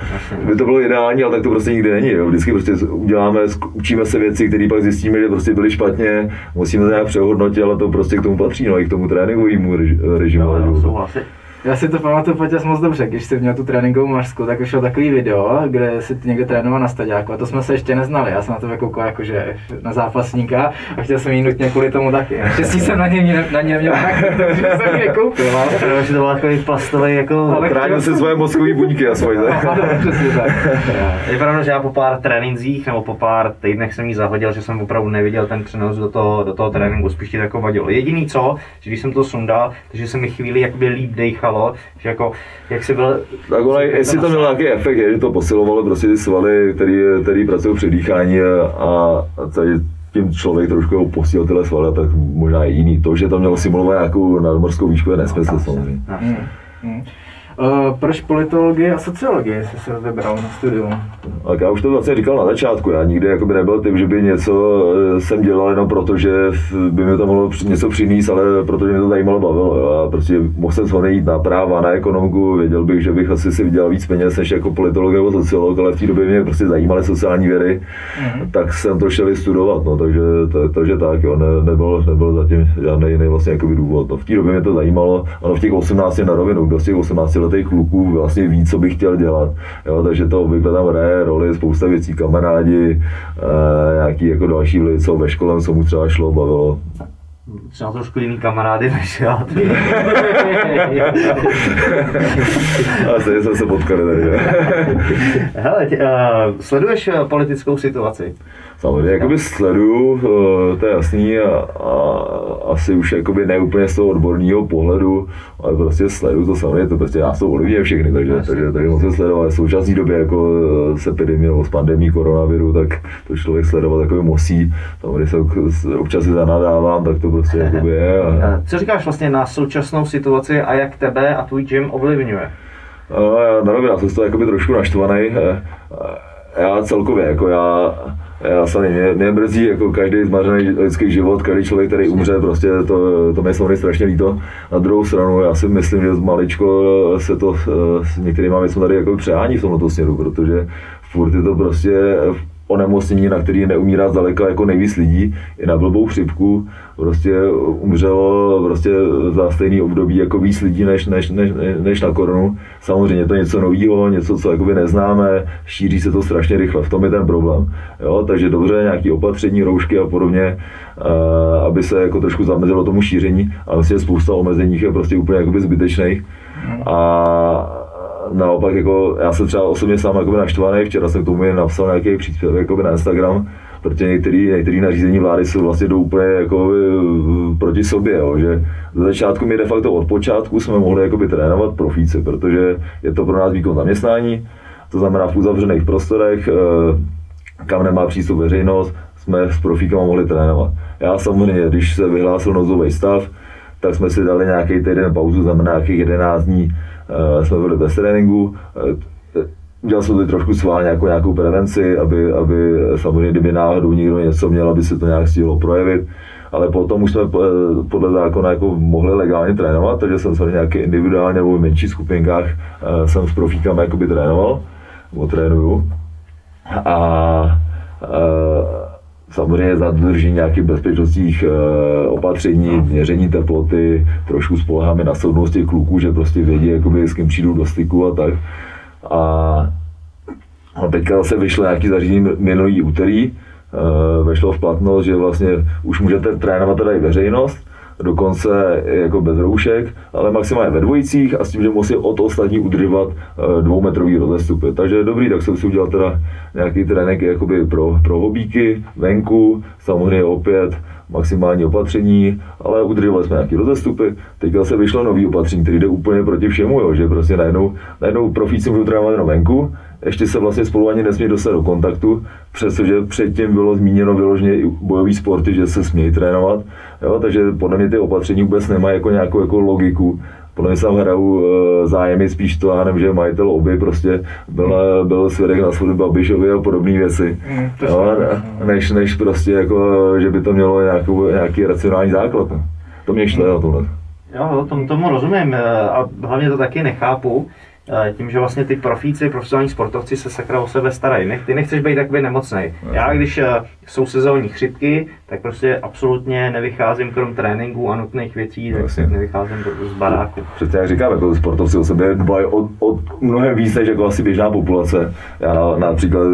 by to bylo ideální, ale tak to prostě nikdy není, jo. vždycky prostě uděláme, učíme se věci, které pak zjistíme, že prostě byly špatně, musíme to nějak přehodnotit, ale to prostě k tomu patří, no, i k tomu tréninkovému reži- režimu. životu. souhlasím. Já si to pamatuju Paťas moc dobře, když jsi měl tu tréninkovou masku, tak vyšlo takový video, kde si ty někde trénoval na staďáku a to jsme se ještě neznali. Já jsem na to koukal jakože na zápasníka a chtěl jsem jí nutně kvůli tomu taky. Naštěstí jsem na něm, na něm měl tak, že jsem je koupil. ale- Protože že to byl takový plastový jako... Ale- Chránil si svoje mozkové buňky ne? [LAUGHS] Ano, přesně tak. [LAUGHS] Je pravda, že já po pár trénincích nebo po pár týdnech jsem jí zahodil, že jsem opravdu neviděl ten přenos do toho, do toho tréninku, spíš ti to jako vadilo. Jediný co, že když jsem to sundal, takže se mi chvíli jakoby líp dejchalo, že jako, jak si byl... Tak ona, jestli to mělo nějaký efekt, je, že to posilovalo prostě ty svaly, který, který pracují při dýchání a, a tady tím člověk trošku jako posílil tyhle svaly, tak možná i jiný. To, že to mělo simulovat nějakou nadmorskou výšku, je nesmysl samozřejmě. Hmm. Hmm. Uh, proč politologii a sociologii jsi se vybral na studium? Tak já už to vlastně říkal na začátku, já nikdy jakoby nebyl typ, že by něco eh, jsem dělal jenom proto, že by mi to mohlo něco přinést, ale protože mě to zajímalo, bavilo. Jo. A prostě mohl jsem se jít na práva, na ekonomku, věděl bych, že bych asi si vydělal víc peněz než jako politolog nebo sociolog, ale v té době mě prostě zajímaly sociální vědy, Mhm. tak jsem to šel i studovat, no, takže, to, takže tak, jo, ne, nebyl, nebyl zatím žádný jiný vlastně jakoby důvod. No, v té době mě to zajímalo, ano, v těch 18 na rovinu, kdo z těch 18 letých kluků vlastně ví, co by chtěl dělat, jo, takže to obvykle tam hraje roli spousta věcí, kamarádi, e, nějaký jako další lidi, co ve škole, co mu třeba šlo, bavilo. Třeba trošku jiný kamarády než já. [LAUGHS] A stejně jsme se potkali tady. Hele, tě, uh, sleduješ eh, politickou situaci? Samozřejmě, jakoby sleduju, eh, to je jasný, a, a asi už jakoby ne úplně z toho odborného pohledu, ale prostě sleduju to samozřejmě, to prostě já jsou ovlivňuje všechny, takže, takže, takže musím sledovat. V současné době jako eh, s epidemí nebo s pandemí koronaviru, tak to člověk sledovat takový musí. Samozřejmě se občas si zanadávám, tak to prostě jakoby je. A... [LAUGHS] Eh, Co říkáš vlastně na současnou situaci a jak tebe a tvůj gym ovlivňuje? No, já, já jsem z toho jakoby trošku naštvaný. Já celkově, jako já, já se mě, mě mrzí jako každý zmařený lidský život, každý člověk, který umře, prostě to, to mě samozřejmě strašně líto. Na druhou stranu, já si myslím, že maličko se to s některými věcmi tady jako přehání v tomto směru, protože furt je to prostě onemocnění, na který neumírá zdaleka jako nejvíc lidí, i na blbou chřipku, prostě umřelo prostě za stejný období jako víc lidí než, než, než, než na korunu. Samozřejmě to je něco nového, něco, co jakoby neznáme, šíří se to strašně rychle, v tom je ten problém. Jo? Takže dobře, nějaké opatření, roušky a podobně, aby se jako trošku zamezilo tomu šíření, ale vlastně spousta omezení je prostě úplně jakoby zbytečných. A naopak jako, já jsem třeba osobně sám jakoby naštvaný, včera jsem k tomu napsal nějaký příspěvek jakoby na Instagram, protože některé nařízení vlády jsou vlastně jdou úplně jako proti sobě, jo, že za začátku my de facto od počátku jsme mohli jakoby trénovat profíci, protože je to pro nás výkon zaměstnání, to znamená v uzavřených prostorech, kam nemá přístup veřejnost, jsme s profíkama mohli trénovat. Já samozřejmě, když se vyhlásil nouzový stav, tak jsme si dali nějaký týden pauzu, znamená nějakých 11 dní, jsme byli bez tréninku, udělal jsem to trošku sválně jako nějakou prevenci, aby, aby samozřejmě, kdyby náhodou někdo něco měl, aby se to nějak stihlo projevit. Ale potom už jsme podle zákona jako mohli legálně trénovat, takže jsem se nějaké individuálně nebo v menších skupinkách jsem s profíkami jakoby trénoval, nebo trénuju. A, a samozřejmě za dodržení nějakých bezpečnostních opatření, měření teploty, trošku spoleháme na soudnost těch kluků, že prostě vědí, jakoby, s kým přijdou do styku a tak. A, a teďka se vyšlo nějaký zařízení minulý úterý, e, vešlo v platnost, že vlastně už můžete trénovat teda i veřejnost, dokonce jako bez roušek, ale maximálně ve dvojicích a s tím, že musí od ostatních udržovat dvoumetrový rozestupy. Takže dobrý, tak jsem si udělal teda nějaký trénink jakoby pro, pro hobíky, venku, samozřejmě opět maximální opatření, ale udržovali jsme nějaké rozestupy. Teďka se vyšlo nový opatření, který jde úplně proti všemu, jo, že prostě najednou, najednou profíci můžou trénovat jenom venku, ještě se vlastně spolu ani nesmí dostat do kontaktu, přestože předtím bylo zmíněno vyloženě i bojový sporty, že se smějí trénovat, jo, takže podle mě ty opatření vůbec nemají jako nějakou jako logiku, podle mě se tam hrajou e, zájmy spíš to, já nevím, že majitel oby prostě byl, byl svědek na svůj Babišovi a podobné věci. Mm, jo, než, než prostě jako, že by to mělo nějakou, nějaký racionální základ. No. To mě šle na tohle. Jo, tomu, tomu rozumím a hlavně to taky nechápu, tím, že vlastně ty profíci, profesionální sportovci se sakra o sebe starají. Ty nechceš být takový nemocný. Já, když jsou sezónní chřipky, tak prostě absolutně nevycházím krom tréninku a nutných věcí, tak vlastně. nevycházím do, z baráku. Přesně jak říkám, jako sportovci o sebe dbají od, od mnohem víc než jako asi běžná populace. Já například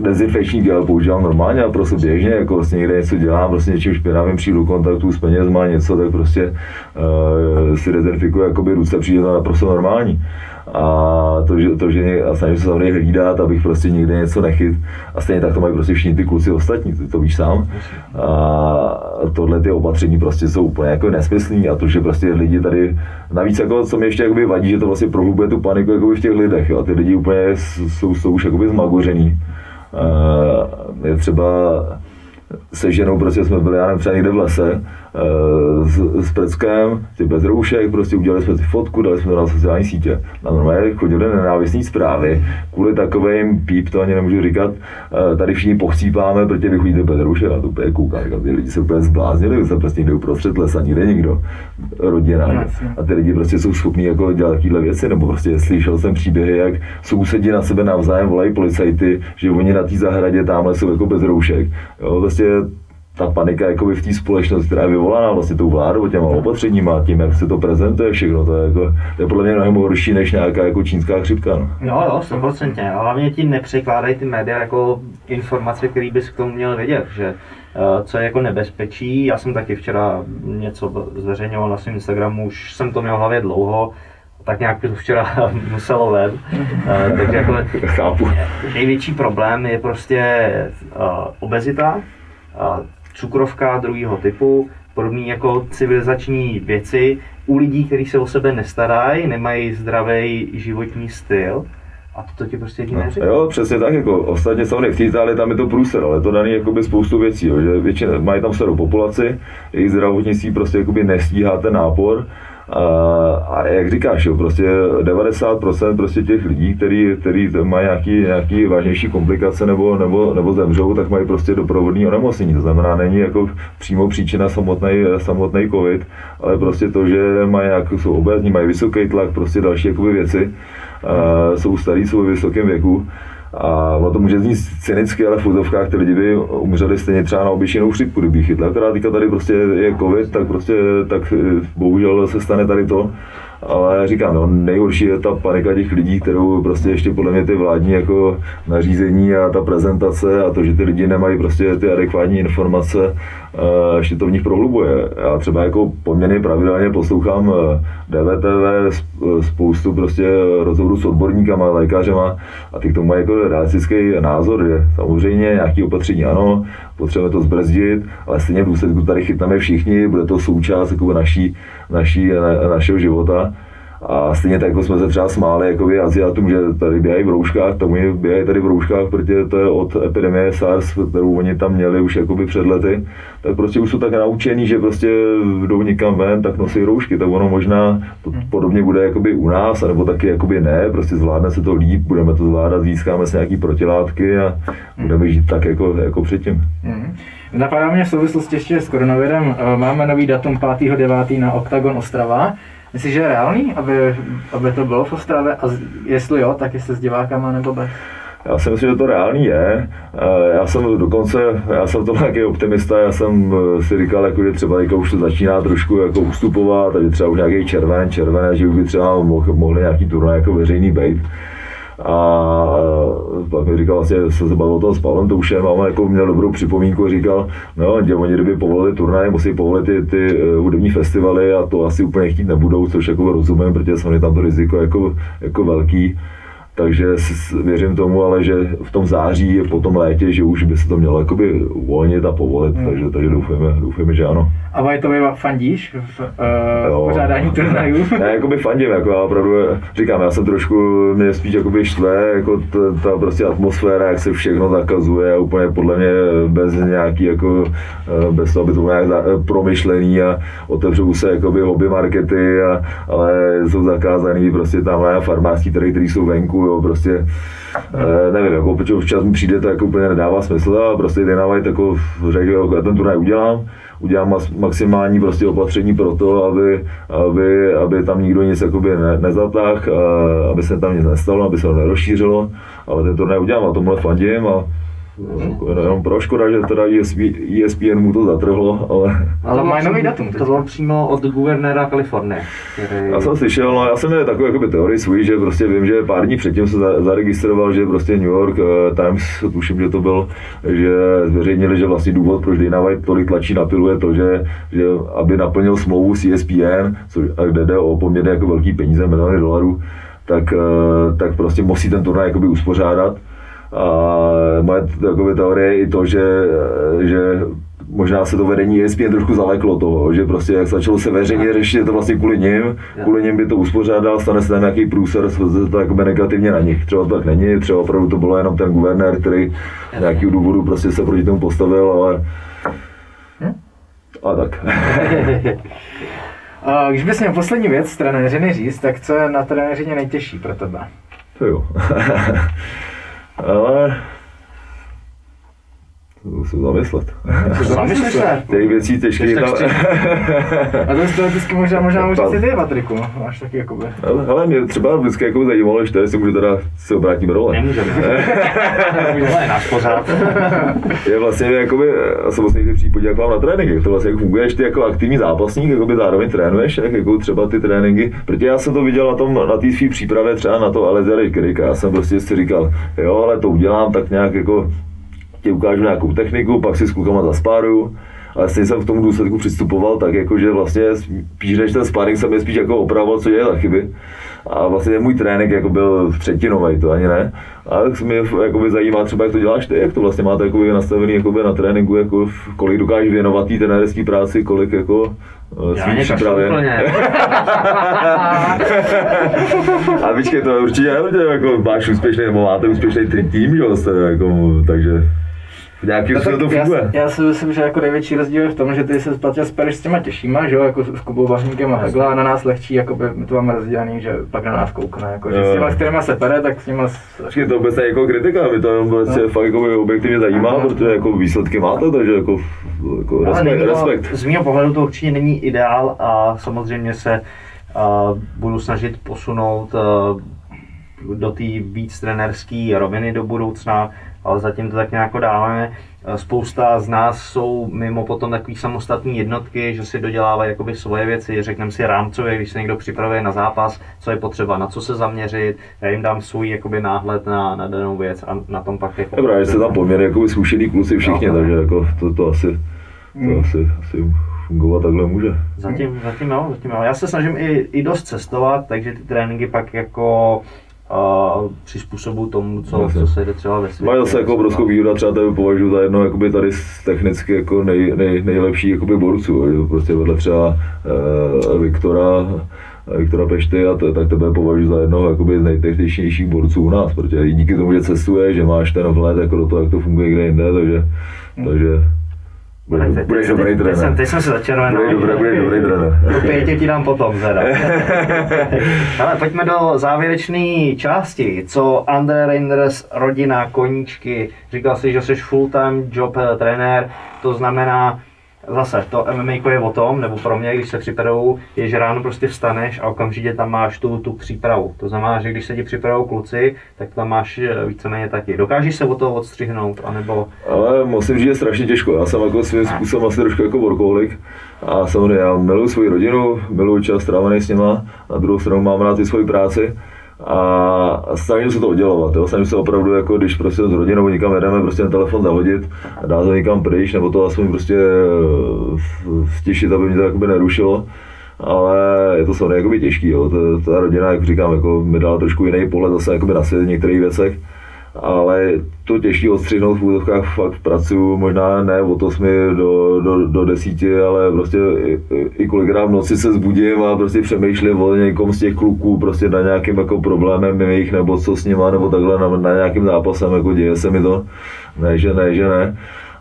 dezinfekční gel používám normálně a prostě běžně, jako vlastně někde něco dělám, prostě něčím špinavým přijdu kontaktu s penězma, něco, tak prostě uh, si dezinfikuju jakoby ruce, přijde to naprosto normální a to, že, to, že a snažím se samozřejmě hlídat, abych prostě nikde něco nechyt a stejně tak to mají prostě všichni ty kluci ostatní, ty to víš sám. A tohle ty opatření prostě jsou úplně jako nesmyslný a to, že prostě lidi tady, navíc jako, co mi ještě jakoby vadí, že to vlastně prohlubuje tu paniku jakoby v těch lidech, jo, a ty lidi úplně jsou, jsou už jakoby zmagořený. je třeba se ženou, prostě jsme byli, já nevím, třeba někde v lese, s, s Preckem, ty bez roušek, prostě udělali jsme si fotku, dali jsme to na sociální sítě. A normálně chodili nenávistné zprávy, kvůli takovým píp, to ani nemůžu říkat, tady všichni pochcípáme, protože vy chodíte bez roušek, a to úplně kouká, ty lidi se úplně zbláznili, se prostě někde uprostřed lesa, nikde nikdo, rodina. A ty lidi prostě jsou schopní jako dělat takovéhle věci, nebo prostě slyšel jsem příběhy, jak sousedí na sebe navzájem volají policajty, že oni na té zahradě tamhle jsou jako bez roušek. Jo, prostě ta panika jakoby v té společnosti, která je vyvolaná vlastně tou vládou, těma opatřeníma, tím, jak se to prezentuje všechno, to je, jako, to je podle mě mnohem horší než nějaká jako čínská chřipka. No. Jo, jo, 100%. A hlavně ti nepřekládají ty média jako informace, které bys k tomu měl vědět, že uh, co je jako nebezpečí. Já jsem taky včera něco zveřejňoval na svém Instagramu, už jsem to měl v hlavě dlouho, tak nějak to včera [LAUGHS] muselo ven. Uh, takže jako [LAUGHS] Chápu. největší problém je prostě uh, obezita, cukrovka druhého typu, podobné jako civilizační věci u lidí, kteří se o sebe nestarají, nemají zdravý životní styl. A to ti prostě lidi neřekne. Jo, přesně tak, jako ostatně samozřejmě v té Itálii tam je to průser, ale to daný jakoby spoustu věcí, jo, že většina, mají tam starou populaci, jejich zdravotnictví prostě jakoby nestíhá ten nápor, a, a jak říkáš, jo, prostě 90% prostě těch lidí, který, který mají nějaký, nějaký vážnější komplikace nebo, nebo, nebo zemřou, tak mají prostě doprovodný onemocnění. To znamená, není jako přímo příčina samotný, samotný covid, ale prostě to, že mají nějak, jsou obézní, mají vysoký tlak, prostě další jakoby věci, a jsou starí, jsou ve vysokém věku. A ono to může znít cynicky, ale v úzovkách ty lidi by umřeli stejně třeba na obyčejnou chřipku, kdyby chytla. Akorát teďka tady prostě je covid, tak prostě tak eh, bohužel se stane tady to. Ale říkám, no, nejhorší je ta panika těch lidí, kterou prostě ještě podle mě ty vládní jako nařízení a ta prezentace a to, že ty lidi nemají prostě ty adekvátní informace, eh, ještě to v nich prohlubuje. Já třeba jako poměrně pravidelně poslouchám eh, DVTV, sp- spoustu prostě rozhovorů s odborníkama, lékařema a ty k tomu mají jako realistický názor, že samozřejmě nějaké opatření ano, potřebujeme to zbrzdit, ale stejně v důsledku tady chytneme všichni, bude to součást jako naší, naší, na, našeho života. A stejně tak, jako jsme se třeba smáli jakoby Aziatům, že tady běhají v rouškách, oni běhají tady v rouškách, protože to je od epidemie SARS, kterou oni tam měli už jakoby před lety, tak prostě už jsou tak naučení, že prostě jdou někam ven, tak nosí roušky, tak ono možná to podobně bude jakoby u nás, nebo taky jakoby ne, prostě zvládne se to líp, budeme to zvládat, získáme si nějaký protilátky a budeme žít tak jako, jako předtím. Mhm. Napadá mě v souvislosti ještě s koronavirem, eh, máme nový datum 5.9. na Octagon Ostrava. Myslíš, že je reálný, aby, aby to bylo v Ostravě? A jestli jo, tak jestli s divákama nebo bez? Já si myslím, že to reálný je. Eh, Já jsem dokonce, já jsem to nějaký optimista, já jsem eh, si říkal, jako, že třeba teďka už to začíná trošku jako ustupovat, tady třeba už nějaký červen, červené, že by třeba mohl, mohli nějaký turnaj jako veřejný být. A eh, pak mi říkal, vlastně se bavil o tom s Pavlem Toušem a on jako měl dobrou připomínku, říkal, no, že oni kdyby povolili turnaj, musí povolit ty, ty eh, hudební festivaly a to asi úplně chtít nebudou, což jako rozumím, protože samozřejmě tam to riziko jako, jako velký. Takže věřím tomu, ale že v tom září, po tom létě, že už by se to mělo jakoby uvolnit a povolit, Hmm. takže, takže doufujeme, doufujeme, že ano. A Vajtovi fandíš v, uh, Jo. v pořádání [LAUGHS] turnajů? Já jakoby fandím, jako já opravdu, říkám, já jsem trošku, mě spíš jakoby štve, jako ta, ta prostě atmosféra, jak se všechno zakazuje, úplně podle mě bez nějaký jako, eh, bez toho, aby to bylo nějak eh, promyšlený a otevřou se jakoby hobby markety, a, ale jsou zakázaný prostě tam farmářský trhy, které jsou venku, jo, prostě Eh, nevím, jako protože včas mi přijde, to jako úplně nedává smysl a prostě Dynamite jako řekl, jo, já ten turnaj udělám, udělám maximální prostě opatření pro to, aby, aby, aby tam nikdo nic jakoby ne, nezatáh, a aby se tam nic nestalo, aby se to nerozšířilo, ale ten turnaj udělám a tomhle fandím a jenom pro škoda, že teda ESP, ESPN mu to zatrhlo, ale Ale mají nový datum To bylo přímo od guvernéra Kalifornie, který... Já jsem slyšel, no já jsem měl takovou jakoby, teorii svůj, že prostě vím, že pár dní předtím se za- zaregistroval, že prostě New York eh, Times, tuším, že to byl, že zveřejnili, že vlastně důvod, proč Dana White tolik tlačí na pilu je to, že, že aby naplnil smlouvu s ESPN, což, a kde jde o poměrně jako velký peníze, miliony dolarů, tak, eh, tak prostě musí ten turnaj jakoby uspořádat. A moje jakoby, teorie je i to, že, že možná se to vedení ESPN trošku zaleklo toho, že prostě jak začalo se veřejně řešit, je to vlastně kvůli nim, kvůli nim by to uspořádal, stane se tam nějaký průser, to jakoby negativně na nich. Třeba to tak není, třeba opravdu to bylo jenom ten guvernér, který z nějakého důvodu prostě se proti tomu postavil, ale a tak. [LAUGHS] A když bys měl poslední věc z trenéřiny říct, tak co je na trenéřině nejtěžší pro tebe? To jo. [LAUGHS] ale to musím zamyslet. Zamysleš se. Těch věcí těžkých tam... [LAUGHS] A to teoreticky možná, možná můžeš si ty, Patriku. Máš taky jakoby. Ale, ale mě třeba vždycky jako zajímalo, že to jestli můžu teda se obrátím role. Nemůžeme. [LAUGHS] Tohle je náš pořád. Je vlastně jakoby, jsem vlastně někdy případě, jak vám na tréninky, to vlastně jak funguješ ty jako aktivní zápasník, jakoby zároveň trénuješ, jak jako třeba ty tréninky, protože já jsem to viděl na tom, na té své přípravě třeba na to Alezia Krika, já jsem prostě si říkal, jo, ale to udělám tak nějak jako ti ukážu nějakou techniku, pak si s klukama zaspáruju ale stejně jsem v tom důsledku přistupoval tak, jako že vlastně spíš než ten sparring jsem je spíš jako opravoval, co dělá chyby. A vlastně můj trénink jako byl třetinový, to ani ne. A tak se mě jakoby zajímá třeba, jak to děláš ty, jak to vlastně máte jakoby nastavený jakoby na tréninku, jako kolik dokážeš věnovat té trenérské práci, kolik jako eh, Já svým přípravě. [LAUGHS] A počkej, to určitě nebude, jako máš úspěšný, nebo máte úspěšný tý- tým, že jo, jste, jako, takže v nějakým No to já, funguje. já, si myslím, že jako největší rozdíl je v tom, že ty se spatě spereš s těma těžšíma, že jo, jako s Kubou Vahníkem a takhle, a na nás lehčí, jako by my to máme rozdělený, že pak na nás koukne, jako, že Jo. s těma, s kterýma se pere, tak s těma s, Počkej, to vůbec jako kritika, mě to jenom No. fakt jako objektivně zajímá, Aha. protože jako výsledky máte, takže jako, jako Ale respekt, není respekt. z mého pohledu to určitě není ideál a samozřejmě se uh, budu snažit posunout uh, do té víc trenerské roviny do budoucna, ale zatím to tak nějak dáváme. Eh, Spousta z nás jsou mimo potom takový samostatné jednotky, že si dodělávají jakoby svoje věci, řekneme si rámcově, když se někdo připravuje na zápas, co je potřeba, na co se zaměřit, já jim dám svůj jakoby náhled na, na danou věc a na tom pak jako... Že jste tam poměrně jako zkušený kluci všichni, No. takže jako to, to asi, to asi, asi fungovat takhle může. Zatím, zatím jo, zatím jo. Já se snažím i, i dost cestovat, takže ty tréninky pak jako uh, přizpůsobuju tomu, co, Jasně. co se jde třeba ve světě. Má zase jako obrovskou výhodu, třeba tebe považuji za jedno jakoby tady z technicky jako nej, nej, nejlepší jakoby borců, jo. prostě vedle třeba eh, Viktora, Viktora Pešty a to, tak tebe považuji za jednoho jakoby z nejtechničnějších borců u nás, protože i díky tomu, že cestuje, že máš ten vhled jako do toho, jak to funguje kde jinde, takže, takže budeš, teď- budeš teď- dobrý teď jsem- trenér. Teď jsem se začervenal. Budeš dobrý, budeš dobrý [LAUGHS] trenér. Do pěti ti dám potom teda. [LAUGHS] Ale pojďme do závěrečné části. Co Andre Reinders, rodina, koníčky. Říkal jsi, že jsi full-time job eh, trenér, to znamená, Zase, to MMA je o tom, nebo pro mě, když se připravuju, je, že ráno prostě vstaneš a okamžitě tam máš tu, tu přípravu. To znamená, že když se ti připravují kluci, tak tam máš eh, víceméně taky. Dokážeš se od toho odstřihnout, anebo Ale musím říct, že je strašně těžko. Já jsem jako svým způsobem asi trošku jako workoholik. A samozřejmě já miluji svoji rodinu, miluji čas strávený s nima, na druhou stranu mám rád i svoji práci. A snažím se to oddělovat, jo. snažím se opravdu, jako když prostě s rodinou někam jedeme, prostě ten telefon zahodit, dát to někam pryč, nebo to aspoň prostě eh, stěšit, aby mě to jakoby nerušilo. Ale je to samozřejmě jakoby těžký, jo. Ta, ta rodina, jak říkám, jako mi dala trošku jiný pohled zase na svět v některých věcech ale to těžký odstřihnout v úvodovkách fakt pracuju, možná ne od 8 do, do, do 10, ale prostě i, i kolikrát v noci se zbudím a prostě přemýšlím o někom z těch kluků, prostě na nějakým jako problémem jejich, nebo co s nima, nebo takhle na, na nějakým zápasem, jako děje se mi to, ne, že ne, že ne.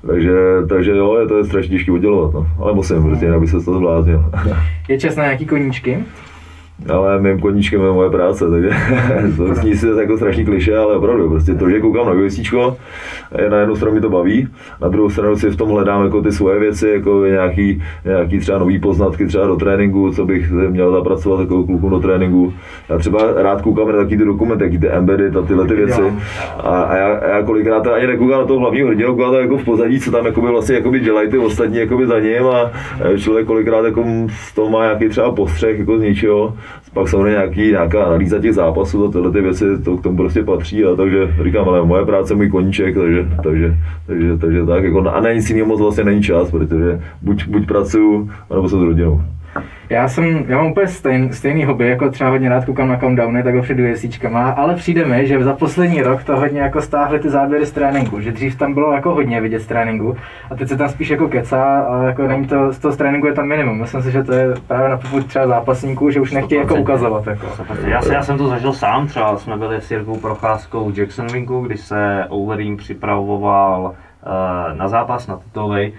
Takže, takže jo, je to je strašně těžké oddělovat, no. ale musím, prostě, jinak by se to zbláznil. je čas na nějaký koníčky. Ale mým koníčkem je moje práce, takže [LAUGHS] to zní si jako strašný kliše, ale opravdu, prostě to, že koukám na UFCčko, je na jednu stranu mi to baví, na druhou stranu si v tom hledám jako ty svoje věci, jako nějaký, nějaký třeba nový poznatky třeba do tréninku, co bych měl zapracovat jako klukům do tréninku. Já třeba rád koukám na taky ty dokumenty, taky ty embedded a tyhle ty věci. A, a já, já, kolikrát ani nekoukám na toho hlavního hrdinu, koukám jako v pozadí, co tam jakoby vlastně jakoby dělají ty ostatní jakoby za ním a člověk kolikrát jako z toho má nějaký třeba postřeh jako z něčeho pak samozřejmě nějaký, nějaká analýza těch zápasů a tyhle ty věci, to k tomu prostě patří a takže říkám, ale moje práce, můj koníček, takže, takže, takže, takže tak, jako, a na nic jiného moc vlastně není čas, protože buď, buď pracuju, nebo jsem s rodinou. Já jsem, já mám úplně stejn, stejný hobby, jako třeba hodně rád koukám na countdowny, takhle před UFCčkama, ale přijde mi, že za poslední rok to hodně jako stáhly ty záběry z tréninku, že dřív tam bylo jako hodně vidět z tréninku a teď se tam spíš jako kecá a jako není to, z toho z tréninku je tam minimum. Myslím si, že to je právě na popud třeba zápasníků, že už nechtějí jako ukazovat. Jako. Já, se, já jsem to zažil sám, třeba jsme byli s Jirkou Procházkou v Jacksonvinku, když se Overeem připravoval uh, na zápas, na tituly.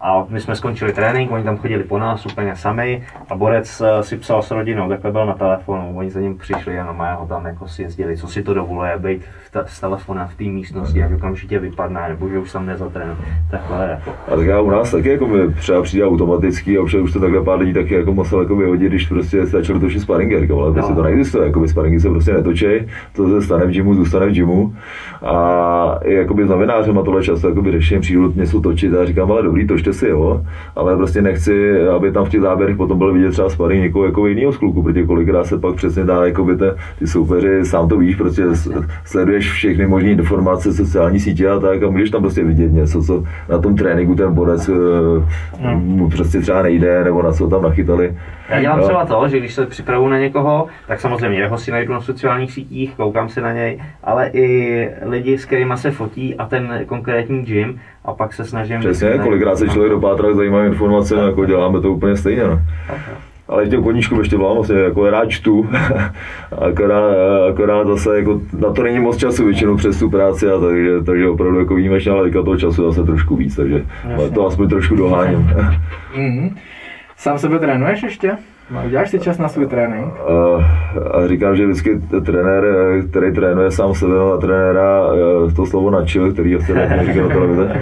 A my jsme skončili trénink, oni tam chodili po nás úplně sami a Borec uh, si psal s rodinou, takhle byl na telefonu, oni za ním přišli a na ho tam jako si jezdili, co si to dovoluje, být ta, s telefonem v té místnosti, ať okamžitě vypadne, nebo že už tam nezatrénuje, takhle jako. A tak já u nás taky jako mi třeba přijde automaticky a už, už to takhle pár lidí taky jako musel jako vyhodit, když prostě začali točit sparingy, říkám, ale prostě No. to neexistuje, jako sparingy se prostě netočí, to se stane v gymu, zůstane v gymu a jakoby s novinářem a tohle často jakoby řeším, přijdu něco točit a říkám, ale dobrý, toč držte si jo, ale prostě nechci, aby tam v těch záběrech potom byl vidět třeba sparring někoho jako jiného z kluku, protože kolikrát se pak přesně dá, jako by te, ty soupeři, sám to víš, prostě sleduješ všechny možné informace, sociální sítě a tak a můžeš tam prostě vidět něco, co na tom tréninku ten borec mu prostě třeba nejde, nebo na co tam nachytali. Já dělám třeba to, že když se připravuju na někoho, tak samozřejmě jeho si najdu na sociálních sítích, koukám se na něj, ale i lidi, s kterými se fotí a ten konkrétní gym a pak se snažím... Přesně, kolikrát se člověk dopátrá zajímavé informace, no, jako děláme to úplně stejně. No. Ale těm koníčkům ještě mám vlastně, jako rád čtu, [LAUGHS] akorát, akorát zase jako na to není moc času většinou přes tu práci, a takže, takže opravdu jako výjimečně, ale toho času zase trošku víc, takže to aspoň trošku doháním. Mhm. Sám sebe trénuješ ještě? Uděláš si čas na svůj trénink? A, a říkám, že vždycky trenér, eh, který trénuje sám sebe, má trenéra eh, to slovo načil, který ho chce říkat do televize.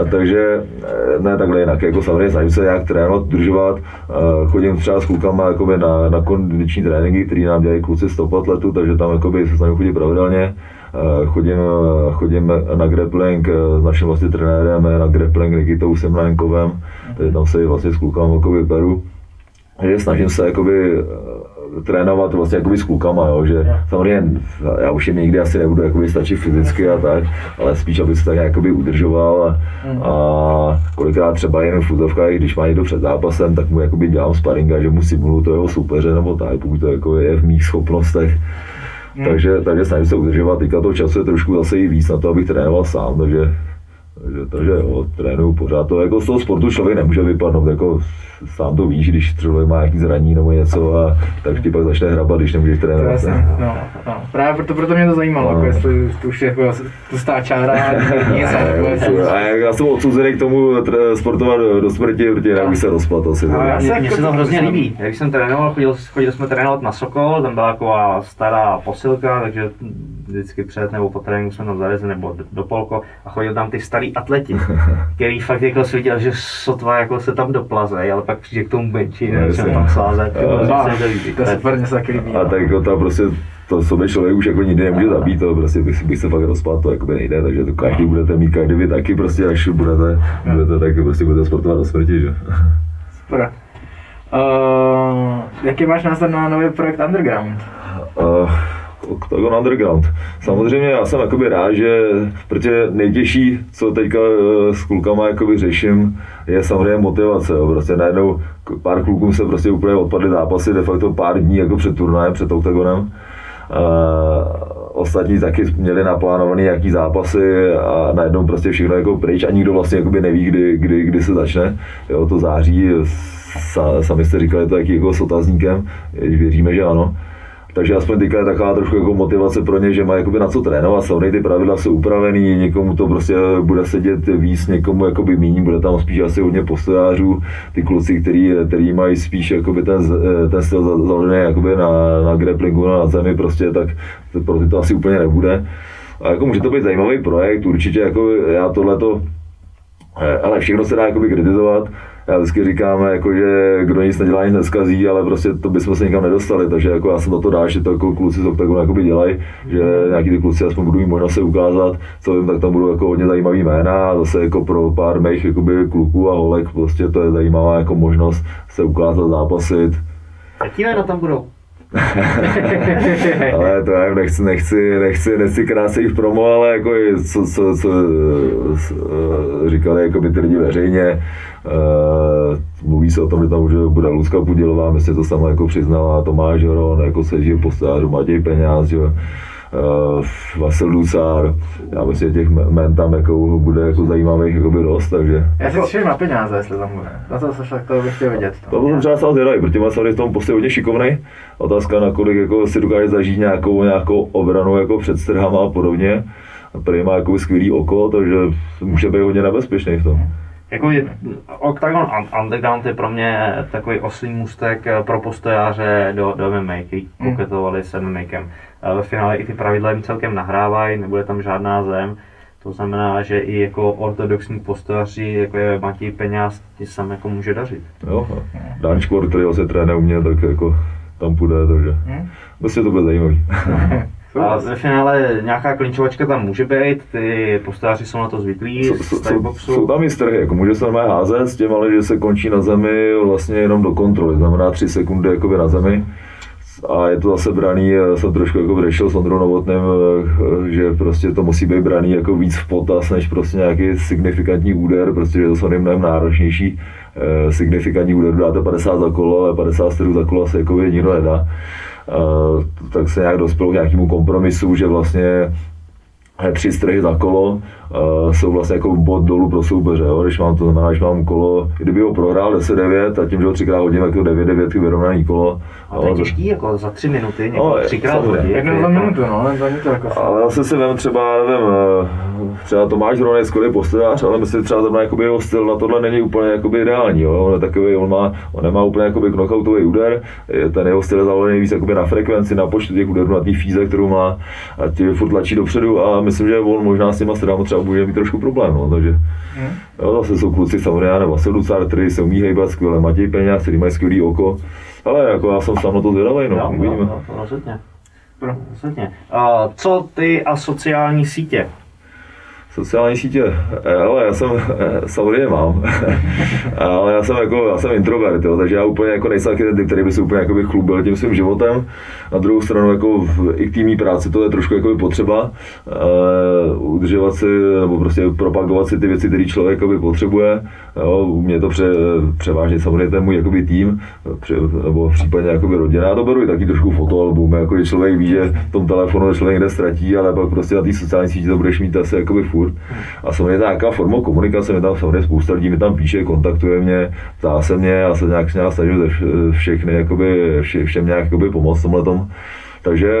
A takže eh, ne takhle jinak, jako samozřejmě snažím se nějak trénovat, udržovat. A Chodím třeba s klukama jakoby na, na kondiční tréninky, který nám dělají kluci 100 atletů, takže tam jakoby se snažím chodit pravidelně. A Chodím, chodím na grappling s naším vlastně trenérem, na grappling Nikitou Semlenkovem, takže tam se vlastně s klukama beru že snažím se jakoby eh, trénovat vlastně jakoby s klukama, jo, že samozřejmě já už jim nikdy asi nebudu jakoby stačit fyzicky a tak, ale spíš, aby se tak jakoby udržoval a, a kolikrát třeba jen v úzovkách, když má někdo před zápasem, tak mu jakoby dělám sparinga, že mu simuluju to jeho soupeře nebo tak, pokud to jako je v mých schopnostech. Takže, takže snažím se udržovat, teďka toho času je trošku zase i víc na to, abych trénoval sám, takže takže, takže jo, trénuju pořád. To jako z toho sportu člověk nemůže vypadnout, jako sám to víš, když člověk má nějaký zraní nebo něco, a tak ti pak začne hrabat, když nemůžeš To trénovat. jasně, no, no. Právě proto, proto mě to zajímalo, No. jako jestli to už je jako tlustá čára [LAUGHS] a nic a takové. A já, já jsem odsouzený k tomu sportovat do, do smrti, protože jinak bych se rozpad asi. Ale já no. se- Mně se to jako- hrozně líbí. Já Když jsem trénoval, chodil, chodili jsme trénovat na Sokol, tam byla taková stará posilka, takže vždycky před nebo po tréninku jsme tam zarezli nebo do, do polko a chodil tam ty starý atleti, [LAUGHS] který fakt jako si viděl, že sotva jako se tam doplazej, ale pak přijde k tomu benči, No, ne, se tam sázet, to to. To je super, mě se taky líbí. A tak jako ta prostě to sobě člověk už jako nikdy nemůže zabít, to prostě bych, bych se fakt rozpadl, to jakoby nejde, takže to každý budete mít, každý vy taky prostě, až budete, budete tak prostě budete sportovat do smrti, že? Super. Uh, jaký máš názor na nový projekt Underground? Uh, Octagon Underground. Samozřejmě já jsem jakoby rád, že, protože nejtěžší, co teďka eh, s klukama jakoby řeším, je samozřejmě motivace. Jo. Prostě najednou pár klukům se prostě úplně odpadly zápasy, de facto pár dní jako před turnajem, před Octagonem. Uh, ostatní taky měli naplánované jaký zápasy a najednou prostě všechno jako pryč a nikdo vlastně jakoby neví, kdy, kdy, kdy se začne. Jo, to září, sa, sami jste říkali to jako s otazníkem, věříme, že ano. Takže aspoň teďka je taková trošku jako motivace pro ně, že má jakoby na co trénovat. Samozřejmě ty pravidla jsou upravený, někomu to prostě bude sedět víc, někomu jakoby méně, bude tam spíš asi hodně postojářů, ty kluci, který, který mají spíš jakoby ten, ten styl za- založený jakoby na, na grapplingu, na zemi prostě, tak pro ty to asi úplně nebude. A jako může to být zajímavý projekt, určitě jako já tohleto Eh, Ale všechno se dá jakoby kritizovat. Já vždycky říkám, jako, že kdo nic nedělá, nic neskazí, ale prostě to bychom se nikam nedostali, takže jako já jsem za to dá, že to jako kluci z Octagonu jakoby dělají, že nějaký ty kluci aspoň budou mít možnost se ukázat, co vím, tak tam budou jako hodně zajímavý jména a zase jako pro pár mých jakoby kluků a holek prostě to je zajímavá jako možnost se ukázat, zápasit, Jaký jména tam budou? [LAUGHS] ale to já nechci, nechci, nechci, nechci krásit jich promo, ale jako co, co, co eh, říkali jako by ty lidi veřejně, Uh, mluví se o tom, že tam už bude Luzka Pudilová, myslím, to sama jako přiznala Tomáš Horon, jako se žije postářů, Matěj Peňáz, že Vasil Dusár, já myslím, že těch men tam jako bude jako zajímavých jako by dost, takže Já si těším na peníze, jestli tam bude. Na to se však to bych chtěl vidět. to jsem třeba sám zvědavý, protože má samozřejmě v tom prostě hodně šikovnej. Otázka, nakolik jako si dokáže zažít nějakou, nějakou obranu jako před strhama a podobně. A Prý má jako skvělý oko, takže může být hodně nebezpečný v tom. Jako je, Octagon Un- Underground je pro mě takový oslý můstek eh, pro postojáře do, do MMA, který Hmm. koketovali s MMAkem. A Ve finále i ty pravidla jim celkem nahrávají, nebude tam žádná zem. To znamená, že i jako ortodoxní postojaři, jako je Matěj Peňáz, ti se tam jako může dařit. Jo, a Dan Škvor, který vlastně trénuje u mě, tak jako tam půjde, takže Hmm. prostě to bude zajímavý. [LAUGHS] A ve finále nějaká klinčovačka tam může být, ty postáři jsou na to zvyklí Jsou- z jsou-. Jsou tam i strhy, jako může se normálně házet s tím, ale že se končí na zemi vlastně jenom do kontroly, znamená 3 sekundy jakoby na zemi. A je to zase braný, jsem trošku jako řešil s Ondrou Novotným, eh, že prostě to musí být braný jako víc v potaz, než prostě nějaký signifikantní úder, prostě že to jsou mnohem náročnější. Eh, Signifikantní úder dáte 50 za kolo, ale 50 stylů za kolo se jako nikdo nedá. Eh, tak se nějak dospěl k nějakému kompromisu, že vlastně [LAUGHS] tři strhy za kolo uh, jsou vlastně jako bod dolů pro soupeře, jo? když mám to znamená, když mám kolo, kdyby ho prohrál 10-9 a tím, že ho třikrát hodím, jako 9-9 vyrovnaný kolo. A to je těžký, jako za tři minuty, No, třikrát hodit. Jednou je za to- minutu, no, za minutu jako ale zase si vem třeba, nevím, eh, třeba Tomáš Hron je skvělý postojář, ale myslím, že třeba zrovna jakoby jeho styl na tohle není úplně jakoby ideální, jo? On je takový, on, má, on nemá úplně jakoby knockoutový úder, je- ten jeho styl je založený víc jakoby na frekvenci, na počtu těch úderů, na té fíze, kterou má a ti furt tlačí dopředu a myslím, že on možná s těma stradama třeba bude mít trošku problém, no, takže jo, zase jsou kluci samozřejmě, já nevím, Vasil Ducar, který se umí hejbat skvěle, Matěj Peňáz, který mají skvělý oko, ale jako já jsem sám na to zvědavý, no, Jo, jo, uvidíme. jo, rozhodně. Rozhodně. A co ty a sociální sítě? Sociální sítě, eh, ale já jsem, eh, samozřejmě mám, [LAUGHS] ale já jsem jako, já jsem introvert, jo, takže já úplně jako nejsem ten typ, který by se úplně jakoby chlubil tím svým životem. Na druhou stranu jako v, i k týmní práci to je trošku jakoby potřeba, uh, udržovat si, nebo prostě propagovat si ty věci, které člověk jakoby potřebuje. Jo, u mě to pře, převážně samozřejmě ten můj jakoby tým, pře, nebo v případě jakoby rodina. Já to beru i taky trošku fotoalbum, jako člověk ví, že v tom telefonu člověk někde ztratí, ale pak prostě na té sociální síti to budeš mít asi jakoby furt. A samozřejmě to nějaká forma komunikace, mi tam samozřejmě spousta lidí mi tam píše, kontaktuje mě, ptá se mě, já se nějak, nějak snažím vš- všechny jakoby, vše, všem nějak jakoby pomoct tomhle tom. Takže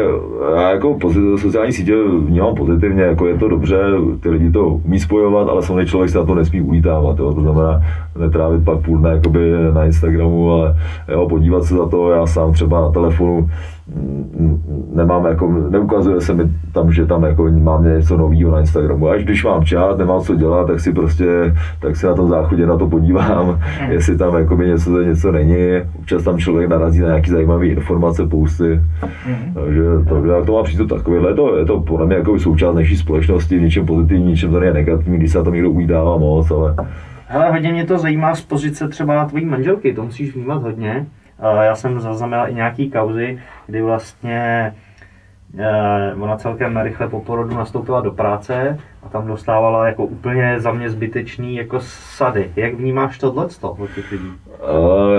já jako pozit- sociální sítě vnímám pozitivně, jako je to dobře, ty lidi to umí spojovat, ale samozřejmě člověk se na to nesmí ulítávat, jo. to znamená netrávit pak půl dne jakoby na Instagramu, ale jo, podívat se za to, já sám třeba na telefonu nemám jako, neukazuje se mi tam, že tam jako mám něco nového na Instagramu. Až když mám čas, nemám co dělat, tak si prostě, tak si na tom záchodě na to podívám, jestli tam jakoby něco, něco není. Občas tam člověk narazí na nějaké zajímavé informace, posty. Takže to, já k tomu mám přístup takovýhle. Je to, je to podle mě jako součást naší společnosti, v něčem pozitivní, v něčem to není negativní, když se na tom někdo ujídává moc, ale Hele, hodně mě to zajímá z pozice třeba tvojí manželky, to musíš vnímat hodně. Já jsem zaznamenal i nějaký kauzy, kdy vlastně eh, ona celkem rychle po porodu nastoupila do práce a tam dostávala jako úplně za mě zbytečný jako sady. Jak vnímáš tohle od těch lidí?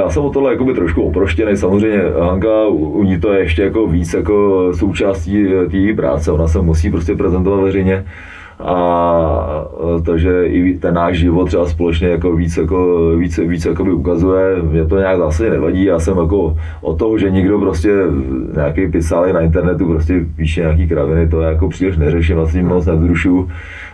Já jsem o tohle jakoby trošku oproštěný, samozřejmě Hanka, u, ní to je ještě jako víc jako součástí eh, té práce, ona se musí prostě prezentovat veřejně a takže i ten náš život třeba společně jako víc, jako, víc, víc jakoby ukazuje, mě to nějak zase nevadí, já jsem jako o toho, že někdo prostě nějaký pisál na internetu prostě píše nějaký kraviny, to jako příliš neřeším, vlastně moc nevzrušu,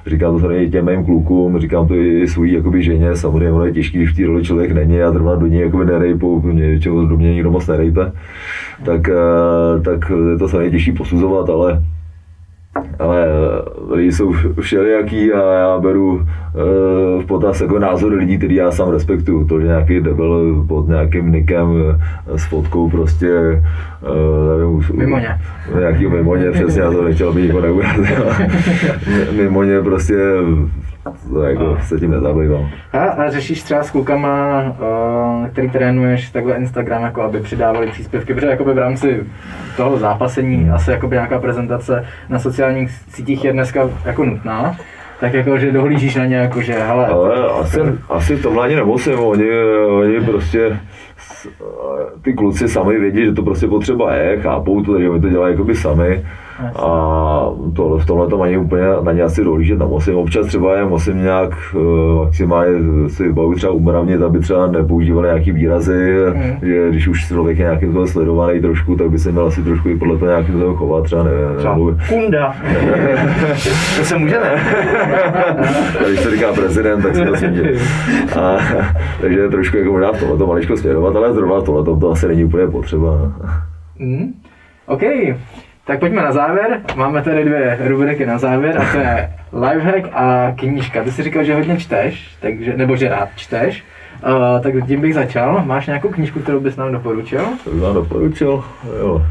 říkám to samozřejmě těm mým klukům, říkám to i svojí jakoby ženě, samozřejmě ono je těžký, když v té roli člověk není a zrovna do něj jakoby nerejpou, mě do mě nikdo moc nerejpe, tak, eh, tak je to samozřejmě těžší posuzovat, ale ale eh, lidi jsou všelijaký a já beru eh, v potaz jako názory lidí, který já sám respektuju. To, že nějaký debil pod nějakým nikem eh, s fotkou prostě, nevím, Mimoně. Nějaký mimoně, přesně, já to nechtěl, aby nikoho neurazil. mimoně prostě to jako se tím nezabývám. A, a řešíš třeba s klukama, uh, který trénuješ, takhle Instagram, jako aby přidávali příspěvky, protože jakoby v rámci toho zápasení asi jakoby nějaká prezentace na sociálních sítích je dneska jako nutná. Tak jako, že dohlížíš na ně, jako že hele, Ale asi, asi v tomhle ani nemusím, oni, oni prostě ty kluci sami vědí, že to prostě potřeba je, chápou to, takže oni to dělají jakoby sami. A to, v tomhle tom ani úplně na ně asi dohlížet nemusím. Občas třeba je musím nějak eh, maximálně si bavu třeba umravnit, aby třeba nepoužívali nějaký výrazy, že když už člověk je nějakým způsobem sledovaný trošku, tak by se měl asi trošku i podle toho nějakým způsobem chovat, třeba ne, Třeba kunda. [LAUGHS] to se může ne? Když se říká prezident, tak se to smí. A, takže trošku jako možná v tohleto maličko směrovat, ale zrovna tohleto to asi není úplně potřeba. Mm. OK, Tak pojďme na závěr. Máme tady dvě rubriky na závěr a to je lifehack a knížka. Ty jsi říkal, že hodně čteš, takže, nebo že rád čteš. Uh, tak tím bych začal. Máš nějakou knížku, kterou bys nám doporučil? To bych vám doporučil, jo.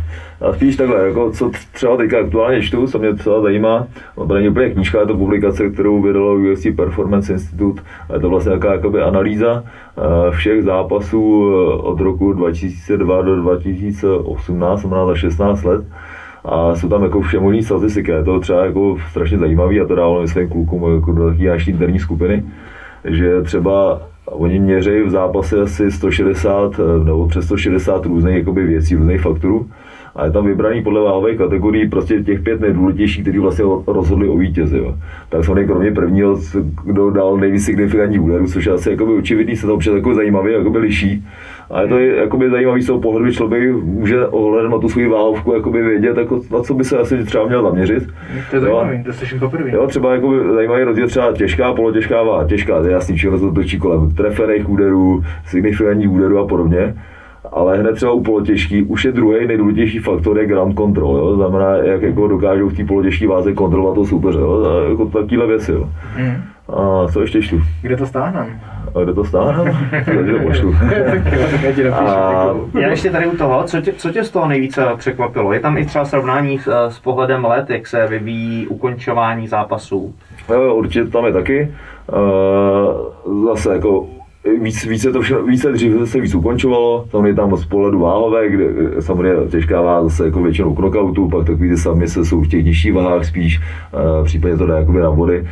A spíš takhle, jako co třeba teďka aktuálně čtu, co mě třeba zajímá, no to není úplně knížka, je to publikace, kterou vydalo UFC Performance Institute, a je to vlastně taková jakoby analýza eh, všech zápasů eh, od roku 2002 do 2018, znamená za 16 let. A jsou tam jako všemožní statistiky, je to třeba jako strašně zajímavý a to dávalo myslím klukům jako do takové naší interní skupiny, že třeba Oni měří v zápase asi 160 eh, nebo přes 160 různých jakoby, věcí, různých faktorů. A je tam vybraný podle váhové kategorii prostě těch pět nejdůležitějších, kteří vlastně rozhodli o vítězi. Jo. Tak jsou kromě prvního, kdo dal nejvíc signifikantní úderů, což je asi jakoby očividný, se to občas jako zajímavě jakoby liší. A je to jakoby zajímavý z toho pohledu, že člověk může ohledem na tu svou váhovku jakoby vědět, jako, na co by se asi třeba měl zaměřit. To je zajímavý, to slyším poprvé. Jo, třeba jakoby zajímavý rozdíl třeba těžká, polotěžká váha. Těžká, to je jasný, se to točí kolem trefených úderů, signifikantních úderů a podobně ale hned třeba u polotěžký už je druhý nejdůležitější faktor je ground control, jo? znamená, jak jako dokážou v té polotěžké váze kontrolovat to soupeře, jo? A jako takovéhle věci. Jo? Mm. A co ještě čtu? Kde to stáhnem? A kde to stáhnem? [LAUGHS] Takže to pošlu. [LAUGHS] a... Já ještě tady u toho, co tě, co tě z toho nejvíce překvapilo? Je tam i třeba srovnání s, s pohledem let, jak se vyvíjí ukončování zápasů? Jo, určitě tam je taky. Uh, zase jako víc, více to všechno, více dřív se víc ukončovalo, samozřejmě tam z pohledu váhové, kde samozřejmě těžká váha zase jako většinou knockoutu, pak takový ty sami se jsou v těch nižších váhách spíš, uh, případně to dá jakoby na body.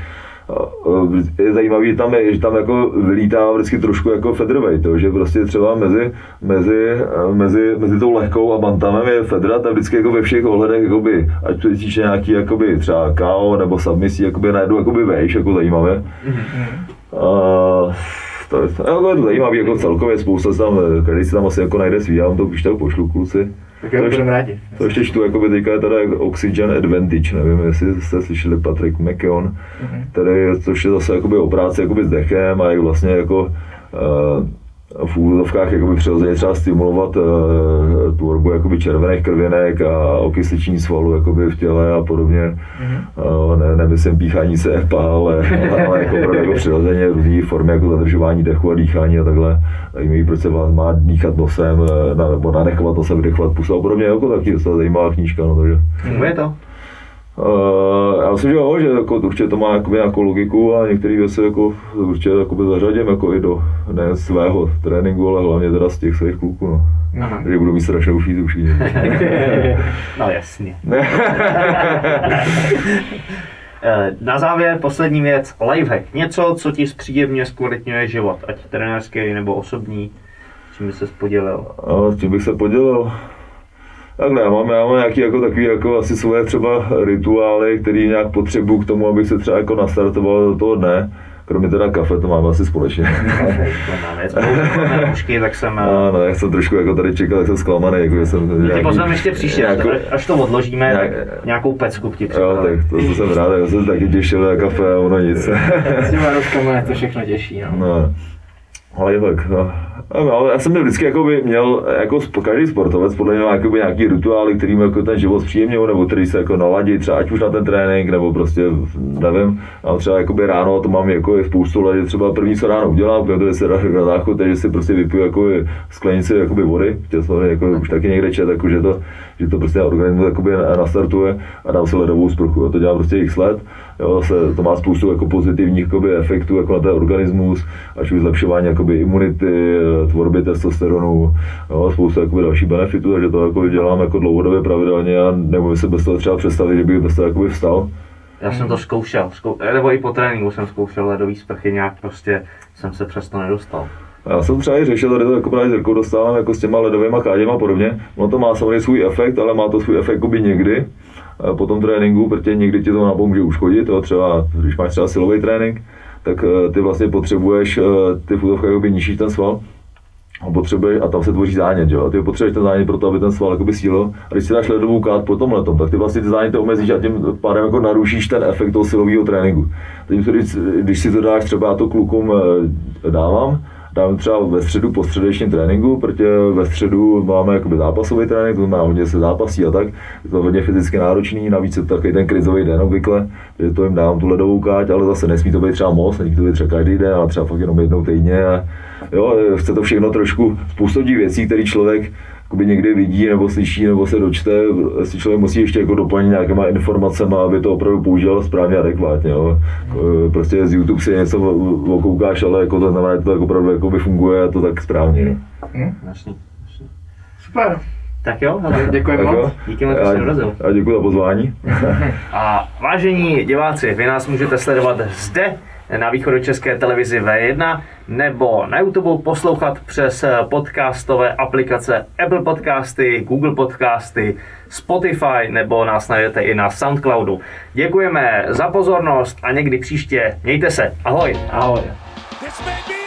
Je zajímavé, že tam, je, že tam jako vylítá vždycky trošku jako featherweight, že prostě třeba mezi, mezi, mezi, mezi tou lehkou a bantamem je fedra, tak vždycky jako ve všech ohledech, jakoby, ať to je nějaký jakoby, třeba KO nebo submisí, jakoby najednou jakoby vejš, jako zajímavé. Uh, to, je, jako je to zajímavý, jako celkově spousta tam, každý si tam asi jako najde svý, já vám to už tak pošlu kluci. Tak to, ještě, rádi. to ještě čtu, jako by teďka je tady Oxygen Advantage, nevím, jestli jste slyšeli Patrick McKeon, mm-hmm. tady, což je zase jakoby o práci jakoby s dechem a jak vlastně jako uh, v úvodovkách jakoby přirozeně třeba stimulovat uh, tvorbu jakoby červených krvinek a okysličení svalu jakoby v těle a podobně. Mm-hmm. Uh, ne, nemyslím píchání se EPA, ale, [LAUGHS] ale jako, jako přirozeně různé formy jako zadržování dechu a dýchání a takhle. Zajímavý, proč se vás má dýchat nosem, na, nebo nadechovat nosem, vydechovat pusou a podobně. Jako taky to zajímavá knížka. No, takže. Funguje to? Uh, já myslím, že jo, že jako, určitě to má jakoby, nějakou logiku a některé věci jako, určitě jakoby, zařadím jako i do ne svého tréninku, ale hlavně teda z těch svých kluků. No. Aha. Že budu mít strašnou fízu všichni. no jasně. [LAUGHS] Eh, na závěr poslední věc, lifehack. Něco, co ti zpříjemně zkvalitňuje život, ať trenérský nebo osobní. Čím by se podělil? A, tím bych se podělil? Takhle, já mám, já mám nějaký jako takový jako asi svoje třeba rituály, který nějak potřebuju k tomu, abych se třeba jako nastartoval do toho dne. Kromě teda kafe, to máme asi společně. Máme tak jsem... No, jak jsem trošku jako tady čekal, tak jsem zklamaný. Jako, jsem nějaký, pozvem ještě příště, jako, až to odložíme, nějak, tak nějakou pecku ti Jo, tak to, to jsem rád, já jsem taky těšil na kafe a ono nic. S těma rožkama je to všechno těžší, no. no. Tak, no. No, já jsem vždycky jako by měl, jako každý sportovec, podle mě jako nějaký rituály, kterým jako ten život zpříjemňují, nebo který se jako naladí, třeba ať už na ten trénink, nebo prostě, nevím, a třeba jako by ráno, to mám jako je spoustu let, třeba první, co ráno udělám, protože se na záchod, takže si prostě vypiju jako sklenici jakoby vody, chtěl jsem jako už taky někde čet, jako, že to, že to prostě organismus jakoby nastartuje a dám si ledovou sprchu, a to dělám prostě x let, jo, se, to má spoustu jako pozitivních jakoby, efektů jako na ten organismus, až už zlepšování jakoby, imunity, tvorby testosteronu, jo, spoustu jakoby, dalších benefitů, takže to jako dělám jako dlouhodobě pravidelně a nemůžu si bez toho třeba představit, že bych bez toho jakoby vstal. Já jsem to zkoušel, zkou, nebo i po tréninku jsem zkoušel ledový sprchy, nějak prostě jsem se přesto nedostal. Já jsem třeba i řešil, tady to jako právě zrkou dostávám jako s těma ledovými káděma a podobně. Ono to má samozřejmě svůj efekt, ale má to svůj efekt by někdy po tom tréninku, protože někdy ti to napomůže uškodit, to třeba, když máš třeba silový trénink, tak eh, ty vlastně potřebuješ eh, ty futovky by nižší ten sval, a potřebuješ, a tam se tvoří zánět, jo? ty potřebuješ ten zánět pro to, aby ten sval jakoby sílo. A když si dáš ledovou kát po tom letom, tak ty vlastně ty záněty omezíš a tím pádem jako narušíš ten efekt toho silového tréninku. Teď, když, když si to dáš, třeba já to klukům eh, dávám, dáme třeba ve středu po středečním tréninku, protože ve středu máme jakoby zápasový trénink, to znamená hodně se zápasí a tak, je to hodně fyzicky náročný, navíc je to takový ten krizový den obvykle, že to jim dám tu ledovou káť, ale zase nesmí to být třeba moc, nesmí to být třeba každý den, ale třeba fakt jenom jednou týdně. A jo, chce to všechno trošku, spoustu věcí, které člověk jakoby někdy vidí nebo slyší nebo se dočte, si člověk musí ještě jako doplnit nějakýma informacemi, aby to opravdu použil správně adekvátně. Jo. Prostě z YouTube si něco okoukáš, ale jako to znamená, že to jako opravdu jako by funguje a to tak správně. Jasný, jasný. Super. Tak jo, Tak jo. moc. Díky moc, že jsi dorazil. A děkuji za pozvání. [LAUGHS] A vážení diváci, vy nás můžete sledovat zde na východočeské televizi V1 nebo na YouTube poslouchat přes podcastové aplikace Apple Podcasty, Google Podcasty, Spotify nebo nás najdete i na Soundcloudu. Děkujeme za pozornost a někdy příště mějte se. Ahoj. Ahoj. This may be